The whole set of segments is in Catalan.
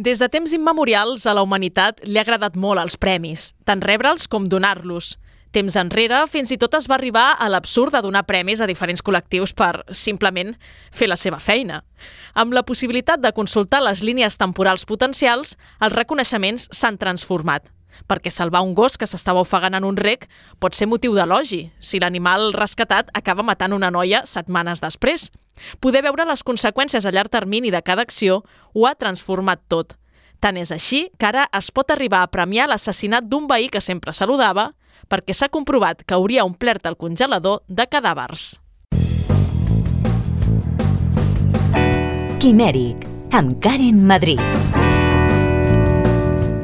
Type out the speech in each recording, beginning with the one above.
Des de temps immemorials a la humanitat li ha agradat molt els premis, tant rebre'ls com donar-los. Temps enrere, fins i tot es va arribar a l'absurd de donar premis a diferents col·lectius per, simplement, fer la seva feina. Amb la possibilitat de consultar les línies temporals potencials, els reconeixements s'han transformat. Perquè salvar un gos que s'estava ofegant en un rec pot ser motiu d'elogi, si l'animal rescatat acaba matant una noia setmanes després. Poder veure les conseqüències a llarg termini de cada acció ho ha transformat tot. Tant és així que ara es pot arribar a premiar l'assassinat d'un veí que sempre saludava perquè s'ha comprovat que hauria omplert el congelador de cadàvers. Quimèric, amb Karen Madrid.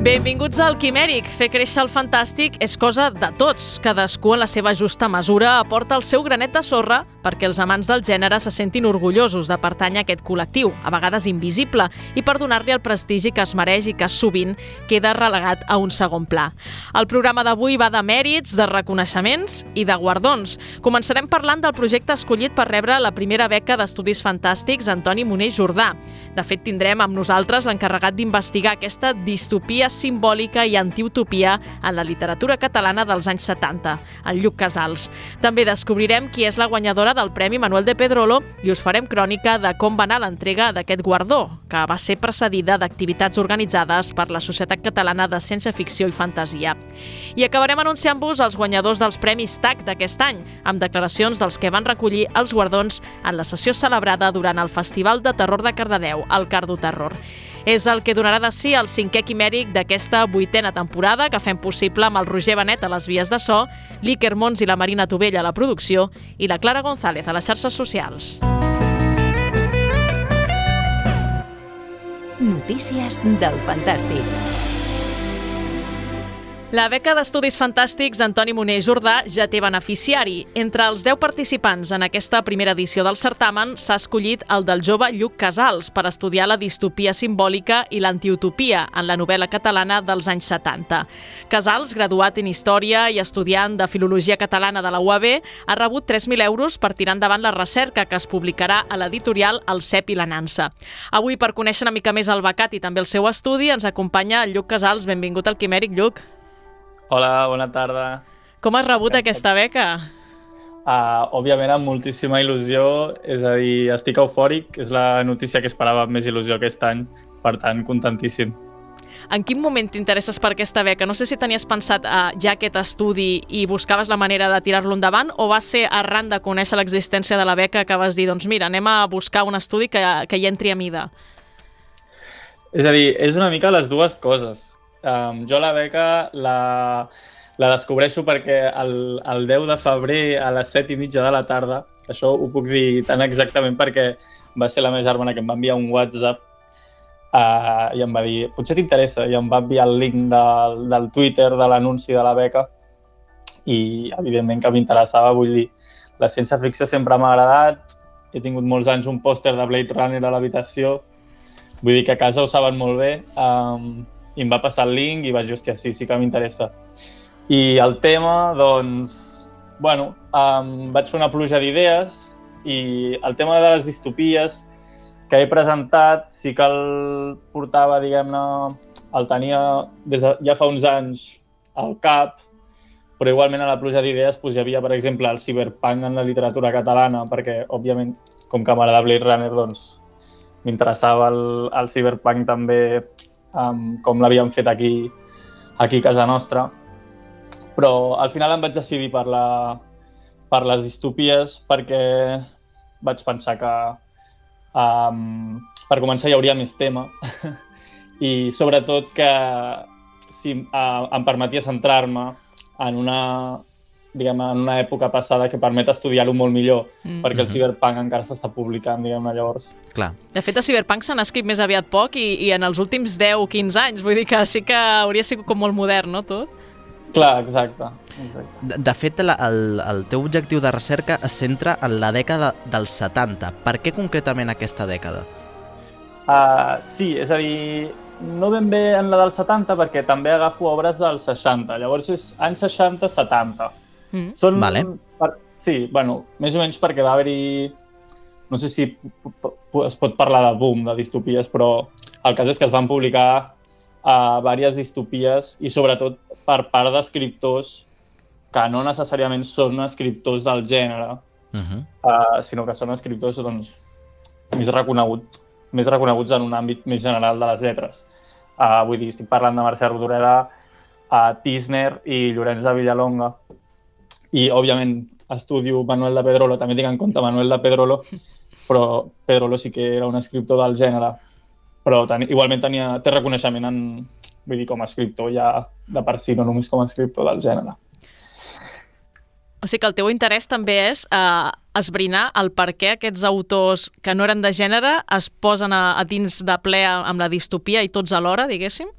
Benvinguts al Quimèric. Fer créixer el fantàstic és cosa de tots. Cadascú en la seva justa mesura aporta el seu granet de sorra perquè els amants del gènere se sentin orgullosos de pertànyer a aquest col·lectiu, a vegades invisible, i per donar-li el prestigi que es mereix i que sovint queda relegat a un segon pla. El programa d'avui va de mèrits, de reconeixements i de guardons. Començarem parlant del projecte escollit per rebre la primera beca d'Estudis Fantàstics Antoni Moner Jordà. De fet, tindrem amb nosaltres l'encarregat d'investigar aquesta distopia simbòlica i antiutopia en la literatura catalana dels anys 70, el Lluc Casals. També descobrirem qui és la guanyadora del Premi Manuel de Pedrolo i us farem crònica de com va anar l'entrega d'aquest guardó, que va ser precedida d'activitats organitzades per la Societat Catalana de Ciència Ficció i Fantasia. I acabarem anunciant-vos els guanyadors dels Premis TAC d'aquest any, amb declaracions dels que van recollir els guardons en la sessió celebrada durant el Festival de Terror de Cardedeu, el Cardo Terror. És el que donarà de si el cinquè quimèric d'aquesta vuitena temporada que fem possible amb el Roger Benet a les vies de so, l'Iker Mons i la Marina Tovella a la producció i la Clara González a les xarxes socials. Notícies del Fantàstic. La beca d'Estudis Fantàstics Antoni Moner Jordà ja té beneficiari. Entre els 10 participants en aquesta primera edició del certamen s'ha escollit el del jove Lluc Casals per estudiar la distopia simbòlica i l'antiutopia en la novel·la catalana dels anys 70. Casals, graduat en Història i estudiant de Filologia Catalana de la UAB, ha rebut 3.000 euros per tirar endavant la recerca que es publicarà a l'editorial El Cep i la Nansa. Avui, per conèixer una mica més el becat i també el seu estudi, ens acompanya Lluc Casals. Benvingut al Quimèric, Lluc. Hola, bona tarda. Com has rebut aquesta beca? Uh, òbviament amb moltíssima il·lusió, és a dir, estic eufòric, és la notícia que esperava amb més il·lusió aquest any, per tant, contentíssim. En quin moment t'interesses per aquesta beca? No sé si tenies pensat uh, ja aquest estudi i buscaves la manera de tirar-lo endavant o va ser arran de conèixer l'existència de la beca que vas dir, doncs mira, anem a buscar un estudi que, que hi entri a mida? És a dir, és una mica les dues coses. Um, jo la beca la, la descobreixo perquè el, el 10 de febrer a les 7 i mitja de la tarda, això ho puc dir tan exactament perquè va ser la meva germana que em va enviar un WhatsApp uh, i em va dir, potser t'interessa, i em va enviar el link del, del Twitter de l'anunci de la beca i evidentment que m'interessava, vull dir, la ciència-ficció sempre m'ha agradat, he tingut molts anys un pòster de Blade Runner a l'habitació, vull dir que a casa ho saben molt bé, um, i em va passar el link i vaig dir, hòstia, sí, sí que m'interessa. I el tema, doncs, bueno, um, vaig fer una pluja d'idees i el tema de les distopies que he presentat sí que el portava, diguem-ne, el tenia des de, ja fa uns anys al cap, però igualment a la pluja d'idees doncs, hi havia, per exemple, el cyberpunk en la literatura catalana, perquè, òbviament, com que m'agrada Blade Runner, doncs, m'interessava el, el cyberpunk també um, com l'havíem fet aquí, aquí a casa nostra. Però al final em vaig decidir per, la, per les distopies perquè vaig pensar que um, per començar hi hauria més tema i sobretot que si uh, em permetia centrar-me en una diguem, en una època passada que permet estudiar-ho molt millor, mm. perquè el Cyberpunk encara s'està publicant, diguem-ne, llavors. Clar. De fet, el Cyberpunk s'ha escrit més aviat poc i, i en els últims 10 o 15 anys, vull dir que sí que hauria sigut com molt modern, no, tot? Clar, exacte. exacte. De, de fet, la, el, el teu objectiu de recerca es centra en la dècada dels 70. Per què concretament aquesta dècada? Uh, sí, és a dir, no ben bé en la dels 70 perquè també agafo obres dels 60. Llavors és anys 60-70. Mm. Són, vale. per, sí, bueno, més o menys perquè va haver-hi... No sé si es pot parlar de boom, de distopies, però El cas és que es van publicar uh, diverses distopies i sobretot per part d'escriptors que no necessàriament són escriptors del gènere, Uh -huh. uh, sinó que són escriptors doncs, més, reconegut, més reconeguts en un àmbit més general de les lletres. Uh, vull dir, estic parlant de Mercè Rodoreda, uh, Tisner i Llorenç de Villalonga. I, òbviament, estudio Manuel de Pedrolo, també tinc en compte Manuel de Pedrolo, però Pedrolo sí que era un escriptor del gènere, però ten, igualment tenia, té reconeixement en, vull dir, com a escriptor ja de per si, no només com a escriptor del gènere. O sigui que el teu interès també és eh, esbrinar el per què aquests autors que no eren de gènere es posen a, a dins de ple amb la distopia i tots alhora, diguéssim?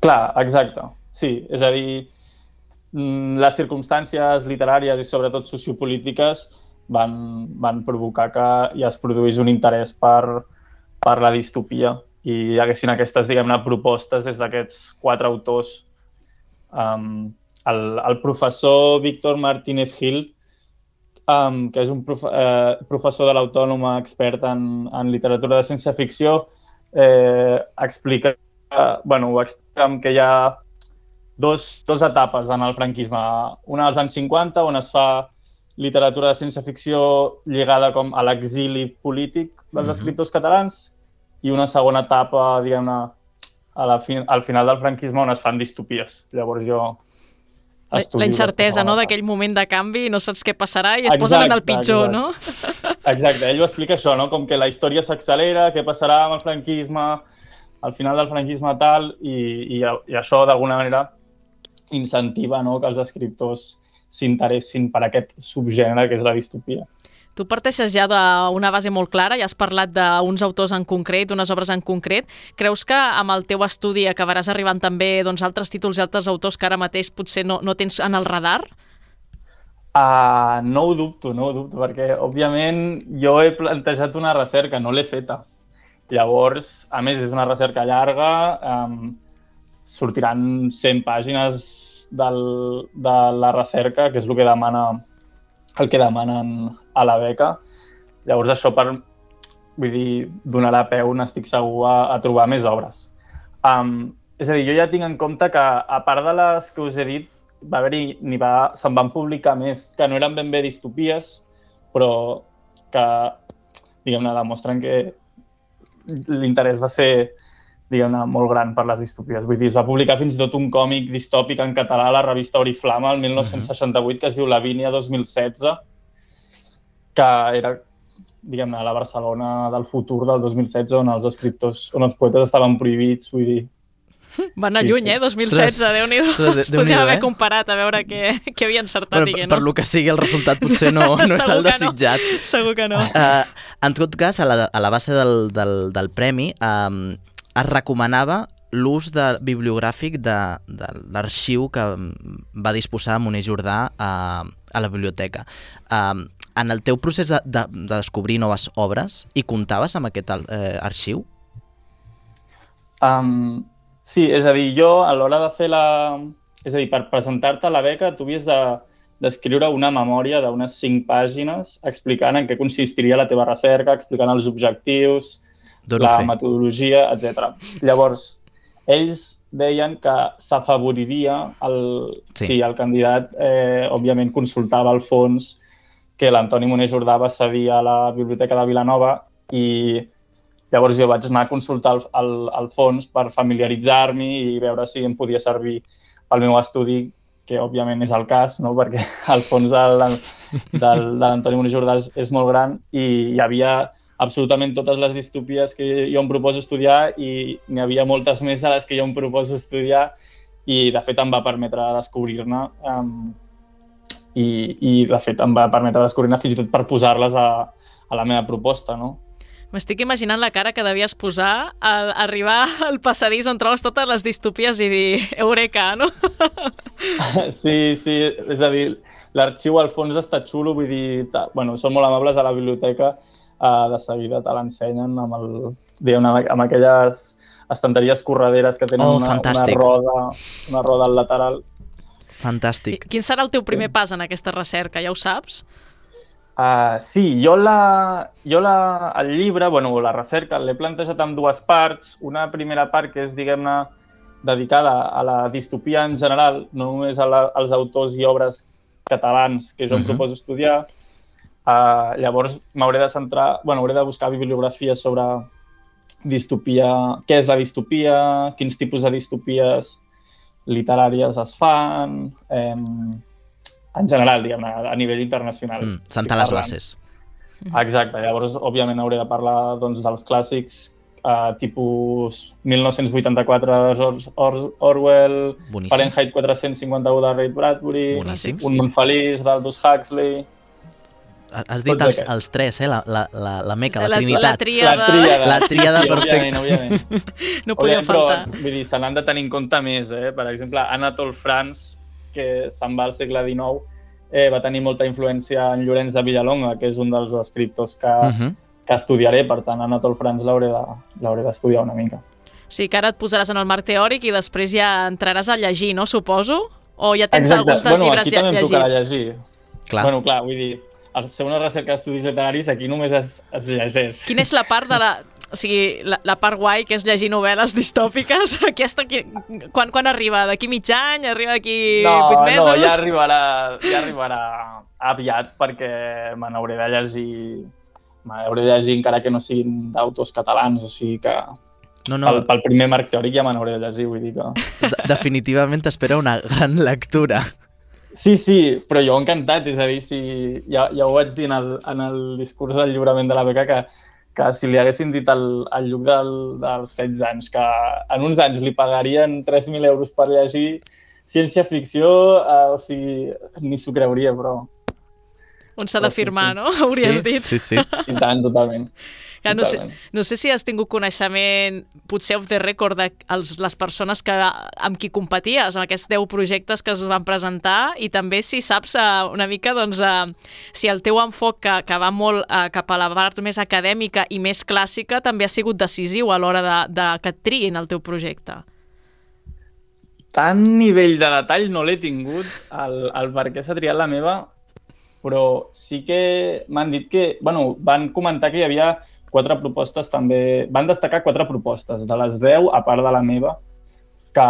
Clar, exacte. Sí, és a dir, les circumstàncies literàries i sobretot sociopolítiques van, van provocar que ja es produís un interès per, per la distopia i hi haguessin aquestes, diguem-ne, propostes des d'aquests quatre autors. Um, el, el professor Víctor Martínez Gil, um, que és un profe eh, professor de l'Autònoma expert en, en literatura de ciència-ficció, eh, explica, eh, bueno, explica que hi ha dos, dos etapes en el franquisme. Una als anys 50, on es fa literatura de ciència-ficció lligada com a l'exili polític dels Mhm. escriptors catalans i una segona etapa, diguem-ne, a la fi, al final del franquisme on es fan distopies. Llavors jo La, incertesa no, d'aquell moment de canvi, no saps què passarà i es posen en el Exacte, pitjor, exacte. no? Exacte, ell ho explica això, no? com que la història s'accelera, què passarà amb el franquisme, al final del franquisme tal, i, i, i això d'alguna manera incentiva no? que els escriptors s'interessin per aquest subgènere que és la distopia. Tu parteixes ja d'una base molt clara, ja has parlat d'uns autors en concret, unes obres en concret. Creus que amb el teu estudi acabaràs arribant també doncs, altres títols i altres autors que ara mateix potser no, no tens en el radar? Uh, no ho dubto, no ho dubto, perquè òbviament jo he plantejat una recerca, no l'he feta. Llavors, a més, és una recerca llarga, um, sortiran 100 pàgines del, de la recerca, que és el que demana el que demanen a la beca. Llavors, això per, vull dir, donarà peu, n'estic segur, a, a trobar més obres. Um, és a dir, jo ja tinc en compte que, a part de les que us he dit, va haver-hi, n'hi va, se'n van publicar més, que no eren ben bé distopies, però que, diguem-ne, demostren que l'interès va ser, diguem-ne, molt gran per les distopies. Vull dir, es va publicar fins i tot un còmic distòpic en català a la revista Oriflama el 1968, que es diu Lavínia 2016, que era, diguem-ne, la Barcelona del futur del 2016, on els escriptors, on els poetes estaven prohibits, vull dir, Va anar Sí, lluny, sí. eh? 2016, Ostres, Déu-n'hi-do. Déu-n'hi-do, podria haver eh? comparat a veure què, què havia encertat Bueno, dient, per, per no? lo que sigui, el resultat potser no, no és el que no. desitjat. Segur que no. Uh, en tot cas, a la, a la base del, del, del premi um, es recomanava l'ús de, bibliogràfic de, de l'arxiu que va disposar Moner Jordà a, a la biblioteca. Um, en el teu procés de, de, de descobrir noves obres, hi comptaves amb aquest eh, arxiu? Um, sí, és a dir, jo a l'hora de fer la... És a dir, per presentar-te a la beca tu havies de d'escriure una memòria d'unes cinc pàgines explicant en què consistiria la teva recerca, explicant els objectius, Dono la fe. metodologia, etc. Llavors, ells deien que s'afavoriria el, Sí. sí. si el candidat, eh, òbviament, consultava el fons que l'Antoni Moner Jordà va cedir a la Biblioteca de Vilanova i llavors jo vaig anar a consultar el, el, el fons per familiaritzar-m'hi i veure si em podia servir pel meu estudi, que òbviament és el cas, no? perquè el fons de l'Antoni Moner Jordà és, és molt gran i hi havia absolutament totes les distopies que jo em proposo estudiar i n'hi havia moltes més de les que jo em proposo estudiar i de fet em va permetre descobrir-ne um, i, i de fet em va permetre descobrir-ne fins i tot per posar-les a, a la meva proposta, no? M'estic imaginant la cara que devies posar al arribar al passadís on trobes totes les distopies i dir eureka, no? Sí, sí, és a dir, l'arxiu al fons està xulo, vull dir, ta, bueno, són molt amables a la biblioteca, uh, de seguida te l'ensenyen amb, el, diguem, amb, amb aquelles estanteries correderes que tenen Oh, una, una, roda, una roda al lateral. Fantàstic. Quin serà el teu primer pas en aquesta recerca, ja ho saps? Uh, sí, jo, la, jo la, el llibre, bueno, la recerca, l'he plantejat en dues parts. Una primera part que és, diguem-ne, dedicada a la distopia en general, no només a la, als autors i obres catalans que jo em Mhm. proposo estudiar. Uh, llavors m'hauré de centrar, bueno, hauré de buscar bibliografia sobre distopia, què és la distopia, quins tipus de distopies literàries es fan, eh, en general, diguem a nivell internacional. Mm, sentar les bases. Exacte, llavors, òbviament, hauré de parlar doncs, dels clàssics eh, tipus 1984 de George Or Orwell, Boníssim. Fahrenheit 451 de Ray Bradbury, Boníssim. Un món feliç d'Aldous Huxley... Has dit els, els tres, eh? La, la, la, la meca, la, La- la trinitat. tríada. La tríada. La tríada sí, perfecta. Òbviament, òbviament. No podia Òbviament, però, faltar. vull dir, se n'han de tenir en compte més, eh? Per exemple, Anatole France, que se'n va al segle XIX, eh, va tenir molta influència en Llorenç de Villalonga, que és un dels escriptors que, Uh -huh. que estudiaré, per tant, Anatole France l'hauré de- d'estudiar una mica. Sí, que ara et posaràs en el marc teòric i després ja entraràs a llegir, no? Suposo? O ja tens alguns dels bueno, llibres aquí ja també em tocarà llegits? llegir. Clar. Bueno, clar, vull dir, al ser una recerca d'estudis literaris, aquí només es, es llegeix. Quina és la part de la... O sigui, la, la part guai, que és llegir novel·les distòpiques, aquesta, qui, quan, quan arriba? D'aquí mig any? Arriba d'aquí No, vuit mesos? no, ja arribarà, ja arribarà aviat perquè me n'hauré de llegir me n'hauré de llegir encara que no siguin d'autors catalans, o sigui que No, no. pel, pel primer marc teòric ja me n'hauré de llegir, vull dir que... de- definitivament t'espera una gran lectura. Sí, sí, però jo encantat, és a dir, si, ja, ja ho vaig dir en el, en el discurs del lliurament de la beca, que, que si li haguessin dit al, al Lluc del, dels 16 anys que en uns anys li pagarien 3.000 euros per llegir ciència-ficció, eh, o sigui, ni s'ho creuria, però On s'ha de sí, firmar, sí. no? Hauries sí, dit. Sí, sí. i tant, totalment. Ja, no, sé, no sé si has tingut coneixement, potser off the record, de els, les persones que, amb qui competies, amb aquests 10 projectes que es van presentar, i també si saps eh, una mica doncs, eh, si el teu enfoc, que, que va molt eh, cap a la part més acadèmica i més clàssica, també ha sigut decisiu a l'hora de, de que et triïn el teu projecte. Tant nivell de detall no l'he tingut, el, el per què s'ha triat la meva, però sí que m'han dit que, bueno, van comentar que hi havia quatre propostes també, van destacar quatre propostes, de les 10, a part de la meva, que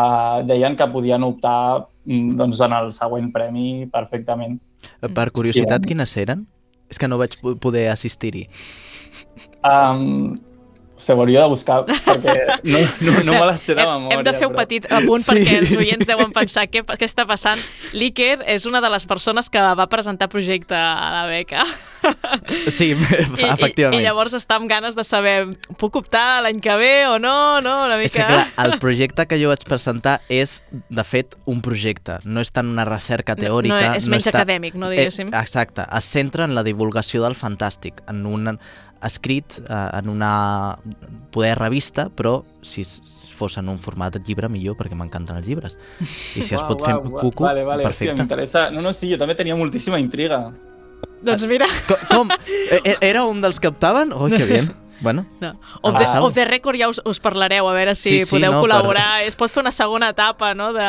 deien que podien optar mm, doncs, en el següent premi perfectament. Per curiositat, Sí. quines eren? És que no vaig po- poder assistir-hi. Um, ho hauria de buscar, perquè no, no, no me les sé de memòria. Hem de fer un però- petit apunt Sí. perquè els oients deuen pensar què, què està passant. L'Iker és una de les persones que va presentar projecte a la beca. Sí, I, efectivament. I, I llavors està amb ganes de saber, puc optar l'any que ve o no? no una És que, mica... clar, el projecte que jo vaig presentar és, de fet, un projecte. No és tant una recerca No- teòrica. no, és menys acadèmic, no, diguéssim. Eh, exacte. Es centra en la divulgació del fantàstic, en un escrit eh, en una poder revista, però si fos en un format de llibre millor, perquè m'encanten els llibres. I si es pot fer cucu, vale, vale, hòstia, perfecte. m'interessa. No, no, sí, jo també tenia moltíssima intriga. Doncs mira, Co- Com? E- e- Era un dels que optaven? Oh, que bien. Bueno, no. off, the, off the record ja us, us parlareu, a veure si Sí, sí, podeu no, col·laborar. Es pot fer una segona etapa, no?, de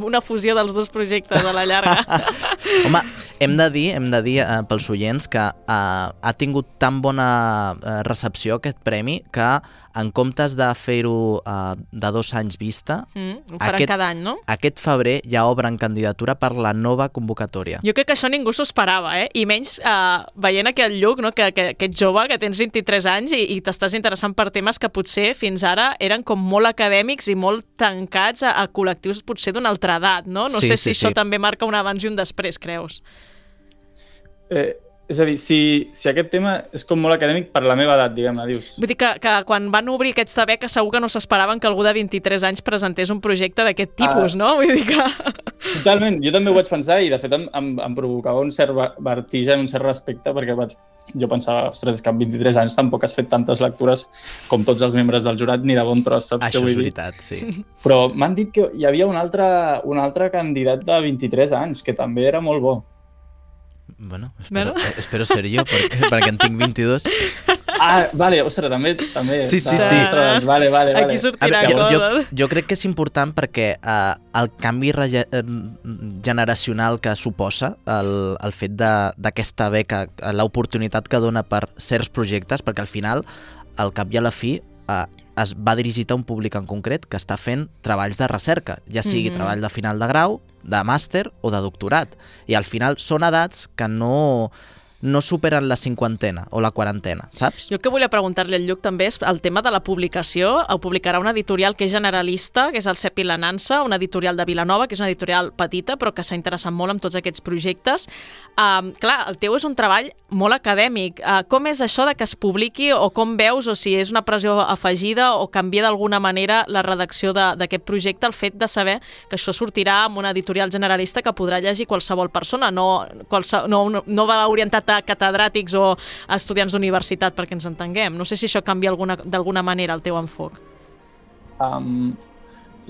una fusió dels dos projectes a la llarga. Home, hem de dir, hem de dir eh, pels oients que eh, ha tingut tan bona eh, recepció aquest premi que en comptes de fer-ho eh, de dos anys vista, Mm, ho faran Aquest- cada any, no? aquest febrer ja obren candidatura per la nova convocatòria. Jo crec que això ningú s'ho esperava, eh? I menys eh, veient aquell Lluc, no? que, que, que ets jove, que tens 23 anys i, i t'estàs interessant per temes que potser fins ara eren com molt acadèmics i molt tancats a, a col·lectius potser d'una altra edat, no? No Sí, sé sí, si això sí. també marca un abans i un després, creus? Eh, és a dir, si, si aquest tema és com molt acadèmic per la meva edat, diguem-ne, dius. Vull dir que, que quan van obrir aquesta beca segur que no s'esperaven que algú de 23 anys presentés un projecte d'aquest tipus, Ah. no? Vull dir que... Totalment, jo també ho vaig pensar i de fet em, em, em provocava un cert ver- vertigen, un cert respecte, perquè vaig, jo pensava, ostres, és que amb 23 anys tampoc has fet tantes lectures com tots els membres del jurat, ni de bon tros, saps Això què vull és dir? veritat, sí. Però m'han dit que hi havia un altre, un altre candidat de 23 anys, que també era molt bo. Bueno, espero, Bueno. eh, espero ser jo, perquè, perquè en tinc 22. Ah, vale, ostres, també... també Sí, sí, sí. Ostres, vale, vale, vale. Aquí sortirà jo, jo, coses. jo crec que és important perquè eh, el canvi eh, generacional que suposa el, el fet de- d'aquesta beca, l'oportunitat que dona per certs projectes, perquè al final, al cap i a la fi, eh, es va dirigit a un públic en concret que està fent treballs de recerca, ja sigui Mhm. treball de final de grau, de màster o de doctorat. I al final són edats que no, no superen la cinquantena o la quarantena, saps? Jo el que volia preguntar-li al Lluc també és el tema de la publicació. Ho publicarà una editorial que és generalista, que és el CEP i la Nansa, una editorial de Vilanova, que és una editorial petita, però que s'ha interessat molt en tots aquests projectes. Um, clar, el teu és un treball molt acadèmic. Uh, com és això de que es publiqui o com veus, o si és una pressió afegida o canvia d'alguna manera la redacció d'aquest projecte, el fet de saber que això sortirà amb una editorial generalista que podrà llegir qualsevol persona, no, qualse, no, no, no va orientat a catedràtics o estudiants d'universitat, perquè ens entenguem. No sé si això canvia alguna- d'alguna manera el teu enfoc. Um,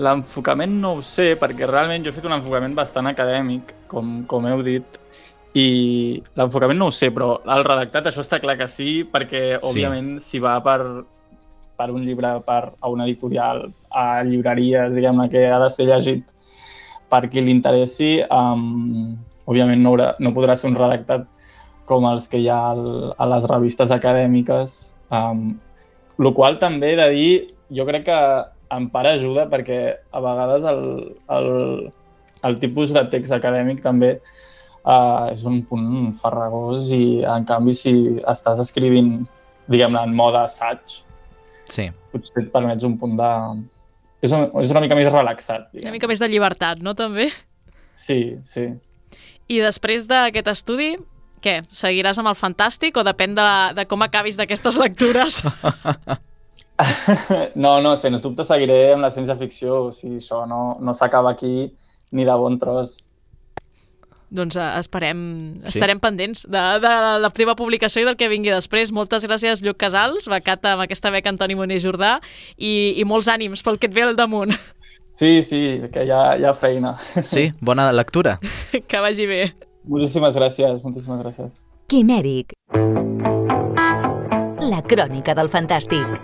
L'enfocament no ho sé, perquè realment jo he fet un enfocament bastant acadèmic, com, com heu dit, i l'enfocament no ho sé, però el redactat això està clar que sí, perquè Sí. òbviament si va per, per un llibre, per, a una editorial, a llibreries, diguem-ne, que ha de ser llegit per qui li interessi, um, òbviament no, haurà, no podrà ser un redactat com els que hi ha al, a les revistes acadèmiques, um, el qual també he de dir, jo crec que en part ajuda perquè a vegades el, el, el tipus de text acadèmic també uh, és un punt farragós i en canvi si estàs escrivint diguem-ne en mode assaig Sí. potser et permets un punt de... És, un, és una mica més relaxat. Diguem. Una mica més de llibertat, no, també? Sí, sí. I després d'aquest estudi, què? Seguiràs amb el fantàstic o depèn de, de com acabis d'aquestes lectures? No, no, sens dubte seguiré amb la ciència-ficció, o sigui, això no, no s'acaba aquí ni de bon tros. doncs eh, esperem, Sí. estarem pendents de, de la teva publicació i del que vingui després. Moltes gràcies, Lluc Casals, becat amb aquesta beca Antoni Moner Jordà, i, i molts ànims pel que et ve al damunt. Sí, sí, que hi ha, hi ha feina. Sí, bona lectura. que vagi bé. Moltíssimes gràcies, moltíssimes gràcies. Quimèric. La crònica del fantàstic.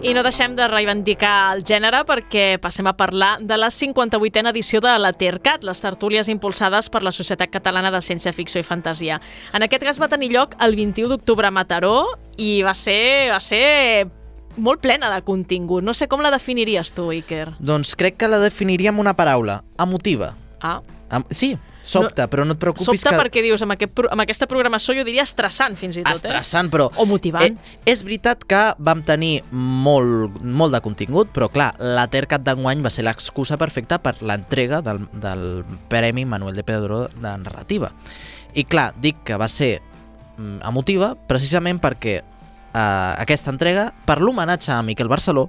I no deixem de reivindicar el gènere perquè passem a parlar de la 58a edició de la TERCAT, les tertúlies impulsades per la Societat Catalana de Ciència Ficció i Fantasia. En aquest cas va tenir lloc el 21 d'octubre a Mataró i va ser, va ser molt plena de contingut. No sé com la definiries tu, Iker. Doncs crec que la definiria amb una paraula, emotiva. Ah, Am sí, sobta, no, però no et preocupis sobta que... perquè dius, amb, aquest, amb aquesta programació jo diria estressant fins i tot, Estressant, però... eh? O motivant. Eh, és veritat que vam tenir molt, molt de contingut, però clar, la TERCAT d'enguany va ser l'excusa perfecta per l'entrega del, del Premi Manuel de Pedro de Narrativa. I clar, dic que va ser mm, emotiva precisament perquè eh, aquesta entrega, per l'homenatge a Miquel Barceló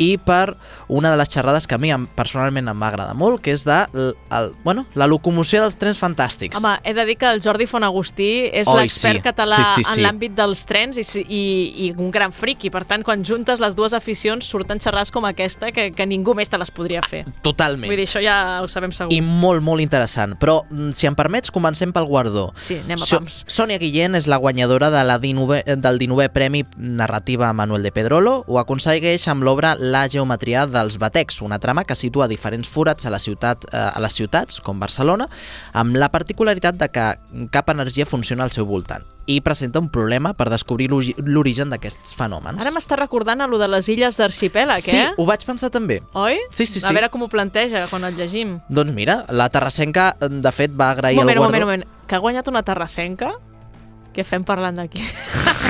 i per una de les xerrades que a mi em- personalment em va agradar molt, que és de l- el, bueno, la locomoció dels trens fantàstics. Home, he de dir que el Jordi Fonagustí és l'expert sí. català Sí, sí, sí. en l'àmbit dels trens i, i, i un gran friqui. Per tant, quan juntes les dues aficions surten xerrades com aquesta que, que ningú més te les podria fer. Totalment. Vull dir, això ja ho sabem segur. i molt, molt interessant. Però, mm, si em permets, comencem pel guardó. Sí, anem a So- pams. Sònia Guillén és la guanyadora de la 19, del 19è Premi Narrativa Manuel de Pedrolo. Ho aconsegueix amb l'obra La geometria dels batecs, una trama que situa diferents forats a, la ciutat, eh, a les ciutats, com Barcelona, amb la particularitat de que cap energia funciona al seu voltant i presenta un problema per descobrir l'ori- l'origen d'aquests fenòmens. Ara m'està recordant a lo de les illes d'Arxipèlag, Sí, eh? ho vaig pensar també. Oi? Sí, sí, A sí. veure com ho planteja quan el llegim. Doncs mira, la terrassenca, de fet, va agrair Un moment, el un guardó. moment, un moment. Que ha guanyat una terrassenca? Què fem parlant d'aquí?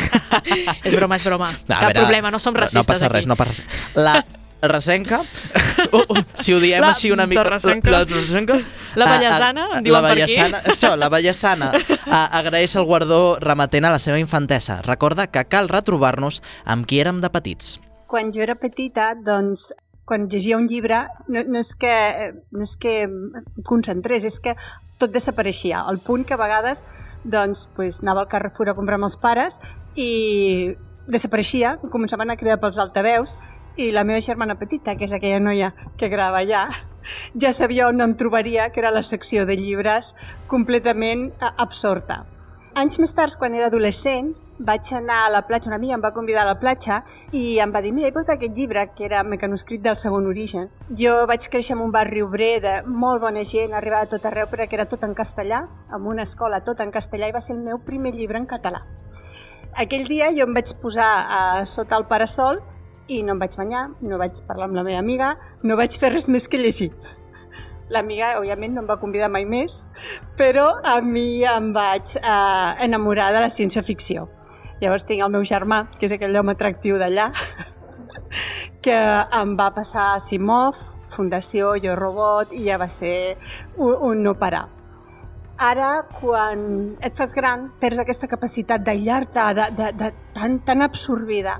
és broma, és broma. No, Cap veure, problema, no som racistes No passa aquí. res, no passa res. La resenca, uh, uh, si ho diem La així una mica... terrassenca. La, la, resenca, La Vallesana, em diuen la per aquí. Això, la Vallesana ah, agraeix el guardó remetent a la seva infantesa. Recorda que cal retrobar-nos amb qui érem de petits. quan jo era petita, doncs, quan llegia un llibre, no, no, és que, no és que em concentrés, és que tot desapareixia. Al punt que a vegades doncs, pues, anava al Carrefour a comprar amb els pares i desapareixia, començaven a cridar pels altaveus i la meva germana petita, que és aquella noia que grava allà, ja sabia on em trobaria, que era la secció de llibres completament eh, absorta. Anys més tard, quan era adolescent, vaig anar a la platja, una amiga em va convidar a la platja i em va dir, mira, he portat aquest llibre, que era Mecanoscrit del segon origen. Jo vaig créixer en un barri obrer de molt bona gent, arribava tot arreu perquè era tot en castellà, amb una escola tot en castellà i va ser el meu primer llibre en català. Aquell dia jo em vaig posar a sota el parasol i no em vaig banyar, no vaig parlar amb la meva amiga, no vaig fer res més que llegir. L'amiga, òbviament, no em va convidar mai més, però a mi em vaig eh, enamorar de la ciència-ficció. Llavors tinc el meu germà, que és aquell home atractiu d'allà, que em va passar a Simov, Fundació, Jo Robot, i ja va ser un, un no parar. Ara, quan et fas gran, perds aquesta capacitat d'aïllar-te, de, de, de, tan, tan absorbida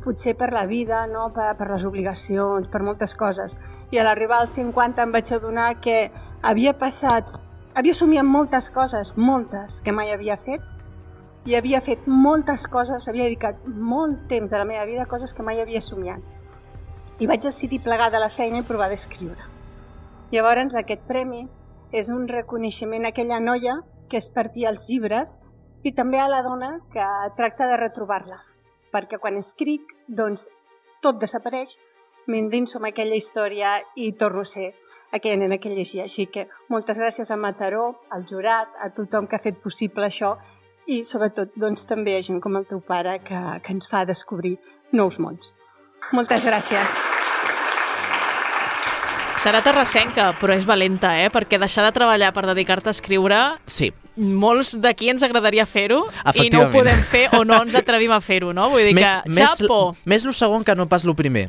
potser per la vida, no? per, per les obligacions, per moltes coses. I a l'arribar als 50 em vaig adonar que havia passat, havia somiat moltes coses, moltes, que mai havia fet, i havia fet moltes coses, havia dedicat molt temps de la meva vida a coses que mai havia somiat. I vaig decidir plegar de la feina i provar d'escriure. Llavors, aquest premi és un reconeixement a aquella noia que es partia els llibres i també a la dona que tracta de retrobar-la perquè quan escric, doncs, tot desapareix, m'endinso en aquella història i torno a ser aquella nena que llegia. Així que moltes gràcies a Mataró, al jurat, a tothom que ha fet possible això i sobretot doncs, també a gent com el teu pare que, que ens fa descobrir nous mons. Moltes gràcies. Serà terrassenca, però és valenta, eh? Perquè deixar de treballar per dedicar-te a escriure... Sí, Molts d'aquí ens agradaria fer-ho i no ho podem fer o no ens atrevim a fer-ho, no? Vull dir més, que, més, xapo! més lo segon que no pas lo primer.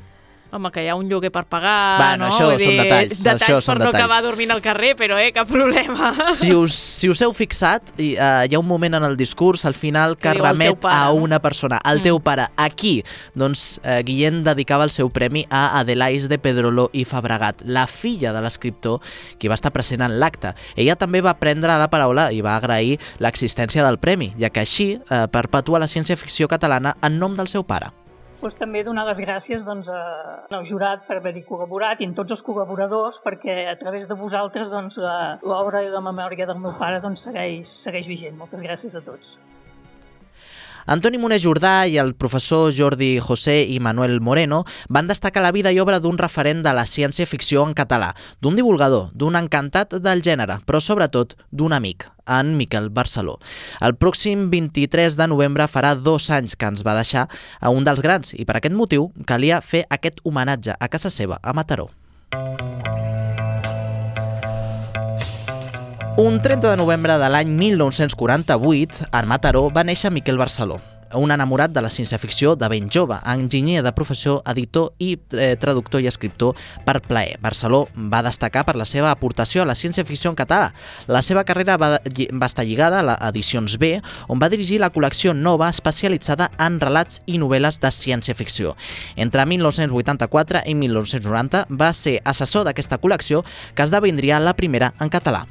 Home, que hi ha un lloguer per pagar, Bueno, no? això Vull són dir, detalls, Detalls això per són no detalls. acabar dormint al carrer, però, eh, cap problema. Si us, si us heu fixat, i, uh, hi ha un moment en el discurs, al final, que Que remet pare, a no? una persona, el Mm. teu pare. Aquí, doncs, uh, Guillem dedicava el seu premi a Adelais de Pedrolo i Fabregat, la filla de l'escriptor qui va estar present en l'acte. Ella també va prendre la paraula i va agrair l'existència del premi, ja que així uh, perpetua la ciència-ficció catalana en nom del seu pare. Doncs també donar les gràcies doncs, a- al jurat per haver-hi col·laborat i a tots els col·laboradors perquè a través de vosaltres doncs, l'obra i la memòria del meu pare doncs, segueix, segueix vigent. Moltes gràcies a tots. Antoni Moner Jordà i el professor Jordi José i Manuel Moreno van destacar la vida i obra d'un referent de la ciència-ficció en català, d'un divulgador, d'un encantat del gènere, però sobretot d'un amic, en Miquel Barceló. El pròxim 23 de novembre farà dos anys que ens va deixar a un dels grans i per aquest motiu calia fer aquest homenatge a casa seva, a Mataró. Un 30 de novembre de l'any 1948, en Mataró va néixer Miquel Barceló, un enamorat de la ciència-ficció de ben jove, enginyer de professió, editor i eh, traductor i escriptor per plaer. Barceló va destacar per la seva aportació a la ciència-ficció en català. La seva carrera va, va estar lligada a l'Edicions B, on va dirigir la col·lecció nova especialitzada en relats i novel·les de ciència-ficció. Entre 1984 i 1990 va ser assessor d'aquesta col·lecció que esdevindria la primera en català.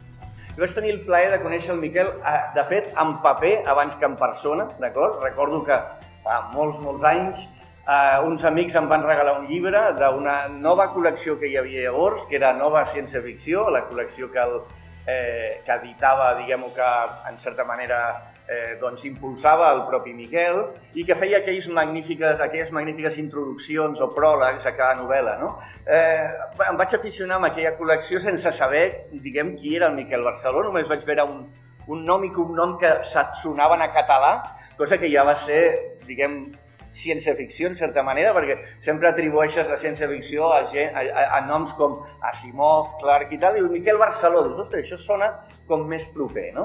Jo vaig tenir el plaer de conèixer el Miquel, eh, de fet, en paper abans que en persona, d'acord? Recordo que fa molts, molts anys eh, uns amics em van regalar un llibre d'una nova col·lecció que hi havia llavors, que era Nova Ciència-Ficció, la col·lecció que, el, eh, que editava, diguem-ho que en certa manera eh, doncs impulsava el propi Miquel i que feia aquells magnífiques, aquelles magnífiques introduccions o pròlegs a cada novel·la. No? Eh, em vaig aficionar amb aquella col·lecció sense saber, diguem, qui era el Miquel Barceló, només vaig veure un, un nom i cognom que sa- sonaven a català, cosa que ja va ser, diguem, ciència-ficció, en certa manera, perquè sempre atribueixes la ciència-ficció a, gent, a, a, a noms com Asimov, Clark i tal, i el Miquel Barceló, dius, ostres, això sona com més proper, no?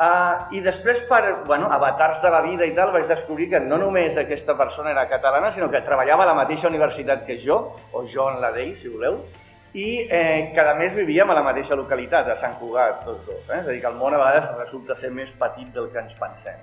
Uh, I després, per bueno, avatars de la vida i tal, vaig descobrir que no només aquesta persona era catalana, sinó que treballava a la mateixa universitat que jo, o jo en la d'ell, si voleu, i eh, que a més vivíem a la mateixa localitat, a Sant Cugat, tots dos. Eh? És a dir, que el món a vegades resulta ser més petit del que ens pensem.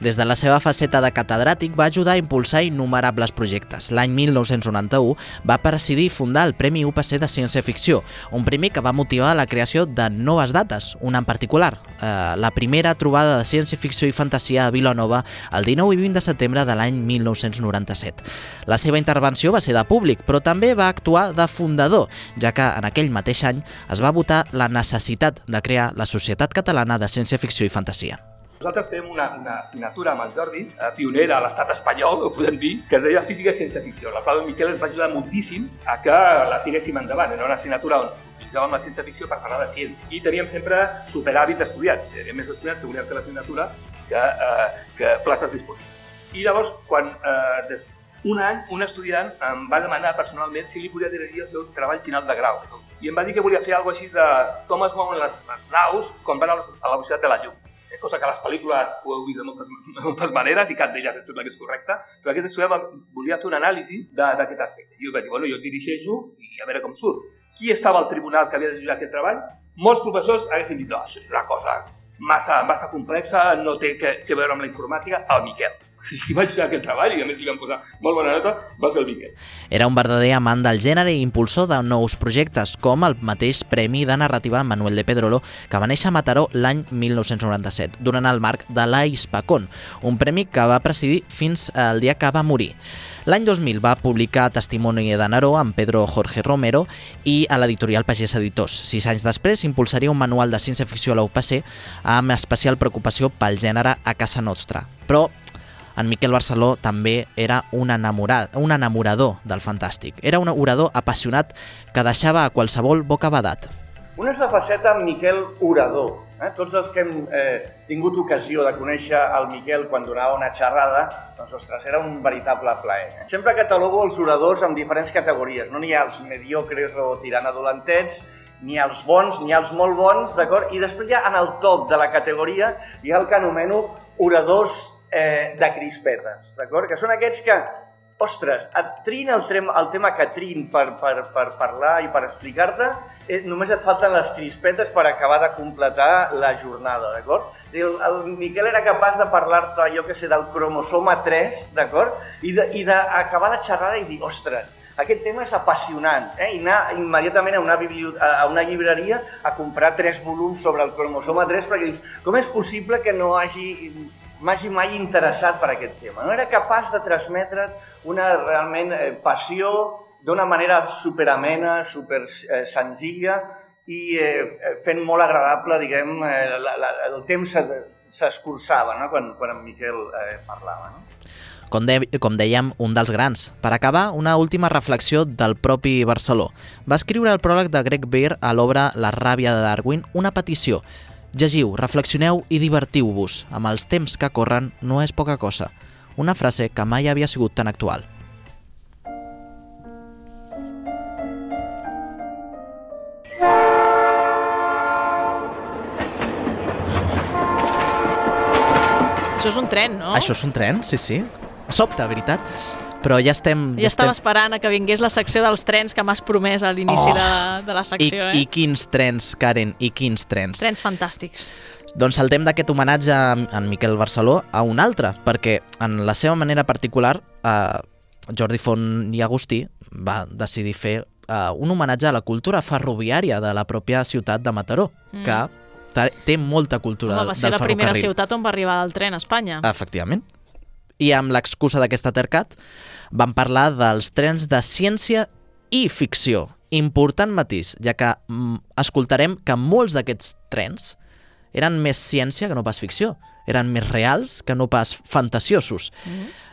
Des de la seva faceta de catedràtic va ajudar a impulsar innumerables projectes. L'any 1991 va presidir fundar el Premi UPC de Ciència-Ficció, un premi que va motivar la creació de noves dates, una en particular, eh, la primera trobada de ciència-ficció i fantasia a Vilanova el 19 i 20 de setembre de l'any 1997. La seva intervenció va ser de públic, però també va actuar de fundador, ja que en aquell mateix any es va votar la necessitat de crear la Societat Catalana de Ciència-Ficció i Fantasia. Nosaltres tenim una, una assignatura amb el Jordi, eh, pionera a l'estat espanyol, ho podem dir, que es deia Física i Ciència Ficció. La el Miquel ens va ajudar moltíssim a que la tiréssim endavant. Era una assignatura on utilitzàvem la ciència ficció per parlar de ciència. I teníem sempre superàvit d'estudiants. Hi havia més estudiants que volien fer l'assignatura que, eh, que places disponibles. I llavors, quan eh, des, un any, un estudiant em va demanar personalment si li podia dirigir el seu treball final de grau. I em va dir que volia fer alguna així de com es mouen les, les naus quan van a la velocitat de la llum. Cosa que les pel·lícules ho heu vist de moltes, de moltes maneres i cap d'elles em sembla que és correcta, però aquest estudiant volia fer una anàlisi d'aquest aspecte. I jo vaig dir, bueno, jo dirigeixo i a veure com surt. Qui estava al tribunal que havia de jutjar aquest treball? Molts professors haguessin dit, no, això és una cosa massa, massa complexa, no té que, que veure amb la informàtica, el Miquel i vaig fer aquest treball i a més li vam posar molt bona nota, va ser el Miquel. Era un verdader amant del gènere i impulsor de nous projectes, com el mateix Premi de Narrativa Manuel de Pedrolo, que va néixer a Mataró l'any 1997, durant el marc de la Hispacon, un premi que va presidir fins al dia que va morir. L'any 2000 va publicar Testimoni de Neró amb Pedro Jorge Romero i a l'editorial Pagès Editors. Sis anys després impulsaria un manual de ciència-ficció a la UPC amb especial preocupació pel gènere a casa nostra. Però en Miquel Barceló també era un, enamorat, un enamorador del fantàstic. Era un orador apassionat que deixava a qualsevol boca badat. Una és la faceta Miquel Orador. Eh? Tots els que hem eh, tingut ocasió de conèixer el Miquel quan donava una xerrada, doncs, ostres, era un veritable plaer. Eh? Sempre catalogo els oradors amb diferents categories. No n'hi ha els mediocres o tirant adolantets, ni els bons, ni els molt bons, d'acord? I després ja en el top de la categoria hi ha el que anomeno oradors eh, de crispetes, d'acord? Que són aquests que, ostres, et trin el, trem, el tema que trin per, per, per parlar i per explicar-te, eh, només et falten les crispetes per acabar de completar la jornada, d'acord? El, el Miquel era capaç de parlar-te, jo que sé, del cromosoma 3, d'acord? I d'acabar de, de xerrada i dir, ostres, aquest tema és apassionant, eh? i anar immediatament a una, a una llibreria a comprar tres volums sobre el cromosoma 3 perquè dius, com és possible que no hagi m'hagi mai interessat per aquest tema. No era capaç de transmetre una realment eh, passió d'una manera superamena, super eh, senzilla i eh, fent molt agradable, diguem, eh, la, la, el temps s'escurçava no? quan, quan en Miquel eh, parlava. No? Com, de, com dèiem, un dels grans. Per acabar, una última reflexió del propi Barceló. Va escriure el pròleg de Greg Bear a l'obra La ràbia de Darwin, una petició Llegiu, reflexioneu i divertiu-vos. Amb els temps que corren no és poca cosa. Una frase que mai havia sigut tan actual. Això és un tren, no? Això és un tren, sí, sí. Sobte, veritat? Però ja estem... Ja, ja estava estem... esperant a que vingués la secció dels trens que m'has promès a l'inici oh, de, de la secció. I, eh? I quins trens, Karen, i quins trens. Trens fantàstics. Doncs saltem d'aquest homenatge a en Miquel Barceló a un altre, perquè en la seva manera particular, eh, Jordi Font i Agustí va decidir fer eh, un homenatge a la cultura ferroviària de la pròpia ciutat de Mataró, mm. que té molta cultura Home, va ser la primera ciutat on va arribar el tren a Espanya. Efectivament i amb l'excusa d'aquest atercat vam parlar dels trens de ciència i ficció. Important matís, ja que mm, escoltarem que molts d'aquests trens eren més ciència que no pas ficció. Eren més reals que no pas fantasiosos. Mm -hmm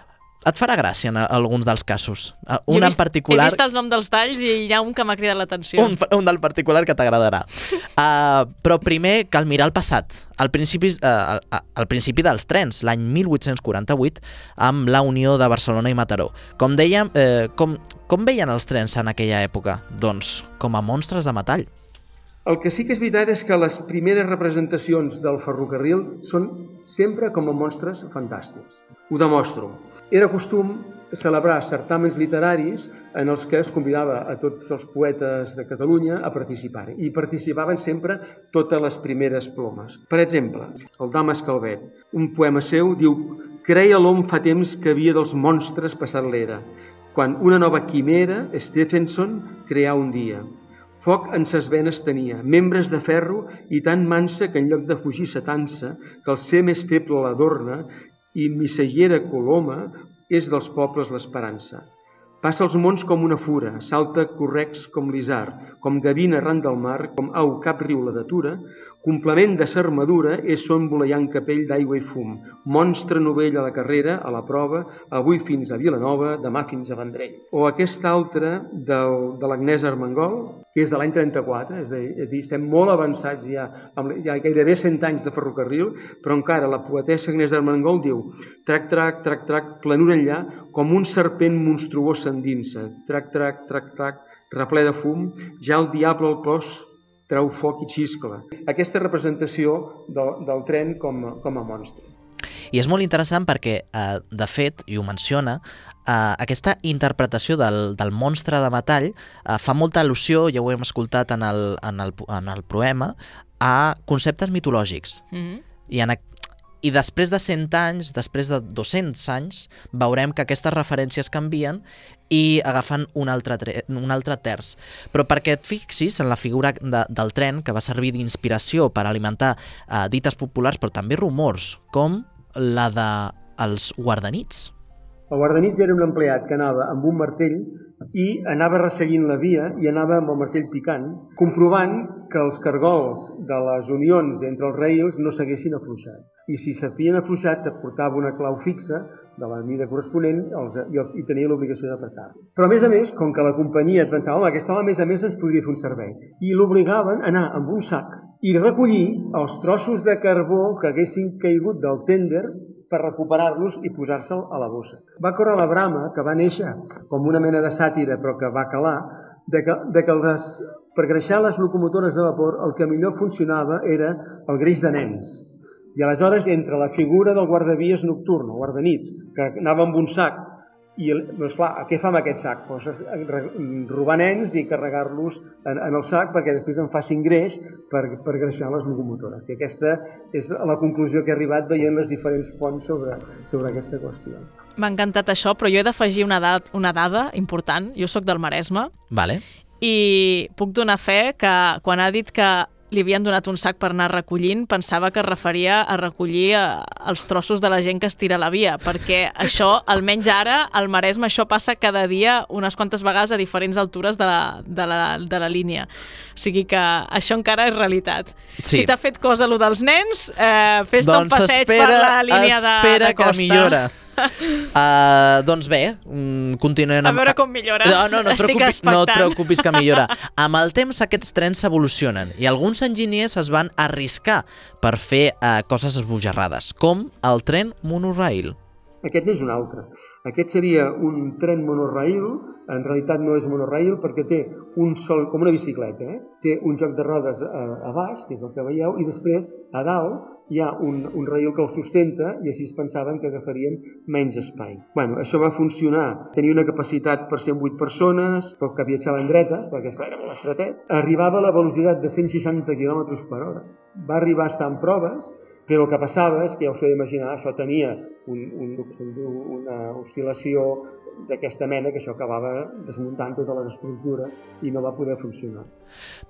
et farà gràcia en alguns dels casos. Uh, un vist, en particular... He vist el nom dels talls i hi ha un que m'ha cridat l'atenció. Un, un del particular que t'agradarà. Uh, però primer cal mirar el passat. Al principi, uh, al, al principi dels trens, l'any 1848, amb la Unió de Barcelona i Mataró. Com dèiem, uh, com, com veien els trens en aquella època? Doncs com a monstres de metall. El que sí que és veritat és que les primeres representacions del ferrocarril són sempre com a monstres fantàstics. Ho demostro. Era costum celebrar certàmens literaris en els que es convidava a tots els poetes de Catalunya a participar. I participaven sempre totes les primeres plomes. Per exemple, el Damas Calvet, un poema seu, diu «Creia l'hom fa temps que havia dels monstres passat l'era, quan una nova quimera, Stephenson, creà un dia. Foc en ses venes tenia, membres de ferro i tan mansa que en lloc de fugir s'atansa, que el ser més feble l'adorna i missatgera Coloma és dels pobles l'esperança. Passa els mons com una fura, salta correcs com l'isar, com gavina arran del mar, com au cap riu la datura, complement de s'armadura és son voleiant capell d'aigua i fum, monstre novell a la carrera, a la prova, avui fins a Vilanova, demà fins a Vendrell. O aquest altre del, de l'Agnès Armengol, que és de l'any 34, és a dir, estem molt avançats ja, amb, ja gairebé 100 anys de ferrocarril, però encara la poetessa Agnès Armengol diu trac, trac, trac, trac, planura enllà, com un serpent monstruós s'endinsa, trac, trac, trac, trac, reple de fum, ja el diable al clos treu foc i xiscla. Aquesta representació del, del tren com, com a monstre. I és molt interessant perquè, eh, de fet, i ho menciona, eh, aquesta interpretació del, del monstre de metall eh, fa molta al·lusió, ja ho hem escoltat en el, en el, en el poema, a conceptes mitològics. Mm -hmm. I, en, I després de 100 anys, després de 200 anys, veurem que aquestes referències canvien i agafen un altre, tre un altre terç. Però perquè et fixis en la figura de, del tren, que va servir d'inspiració per alimentar eh, dites populars, però també rumors, com la de els guardanits. El guardanits era un empleat que anava amb un martell i anava resseguint la via i anava amb el martell picant, comprovant que els cargols de les unions entre els rails no s'haguessin afluixat. I si s'havien afluixat, et portava una clau fixa de la mida corresponent els, i, el, i tenia l'obligació d'apretar-lo. Però, a més a més, com que la companyia pensava, home, aquest home, a més a més, ens podria fer un servei, i l'obligaven a anar amb un sac i recollir els trossos de carbó que haguessin caigut del tender per recuperar-los i posar-se'l a la bossa. Va córrer la brama, que va néixer com una mena de sàtira, però que va calar, de que, de que les, per greixar les locomotores de vapor el que millor funcionava era el greix de nens. I aleshores, entre la figura del guardavies nocturn, o guardanits, que anava amb un sac, i, doncs clar, què fa amb aquest sac? Pues, robar nens i carregar-los en, en el sac perquè després en facin greix per, per greixar les locomotores. I aquesta és la conclusió que he arribat veient les diferents fonts sobre, sobre aquesta qüestió. M'ha encantat això, però jo he d'afegir una, una dada important. Jo sóc del Maresme Vale. i puc donar fe que quan ha dit que li havien donat un sac per anar recollint, pensava que es referia a recollir eh, els trossos de la gent que es tira la via, perquè això, almenys ara, al Maresme, això passa cada dia unes quantes vegades a diferents altures de la, de la, de la línia. O sigui que això encara és realitat. Sí. Si t'ha fet cosa lo dels nens, eh, fes-te un passeig per la línia de, espera de costa. que millora. Uh, doncs bé, mm, continuem A amb... veure com millora. No, no, no, et preocupis, no et preocupis que millora. Amb el temps aquests trens s'evolucionen i alguns enginyers es van arriscar per fer uh, coses esbojarrades, com el tren monorail. Aquest és un altre. Aquest seria un tren monorail, en realitat no és monorail perquè té un sol, com una bicicleta, eh? té un joc de rodes a, a baix, que és el que veieu, i després a dalt hi ha un, un rail que el sustenta i així es pensaven que agafarien menys espai. Bueno, això va funcionar. Tenia una capacitat per 108 persones, però que viatjaven dretes, perquè esclar, era molt estretet. Arribava a la velocitat de 160 km per hora. Va arribar a estar en proves, però el que passava és que ja us podeu imaginar, això tenia un, un, una oscil·lació d'aquesta mena que això acabava desmuntant totes les estructures i no va poder funcionar.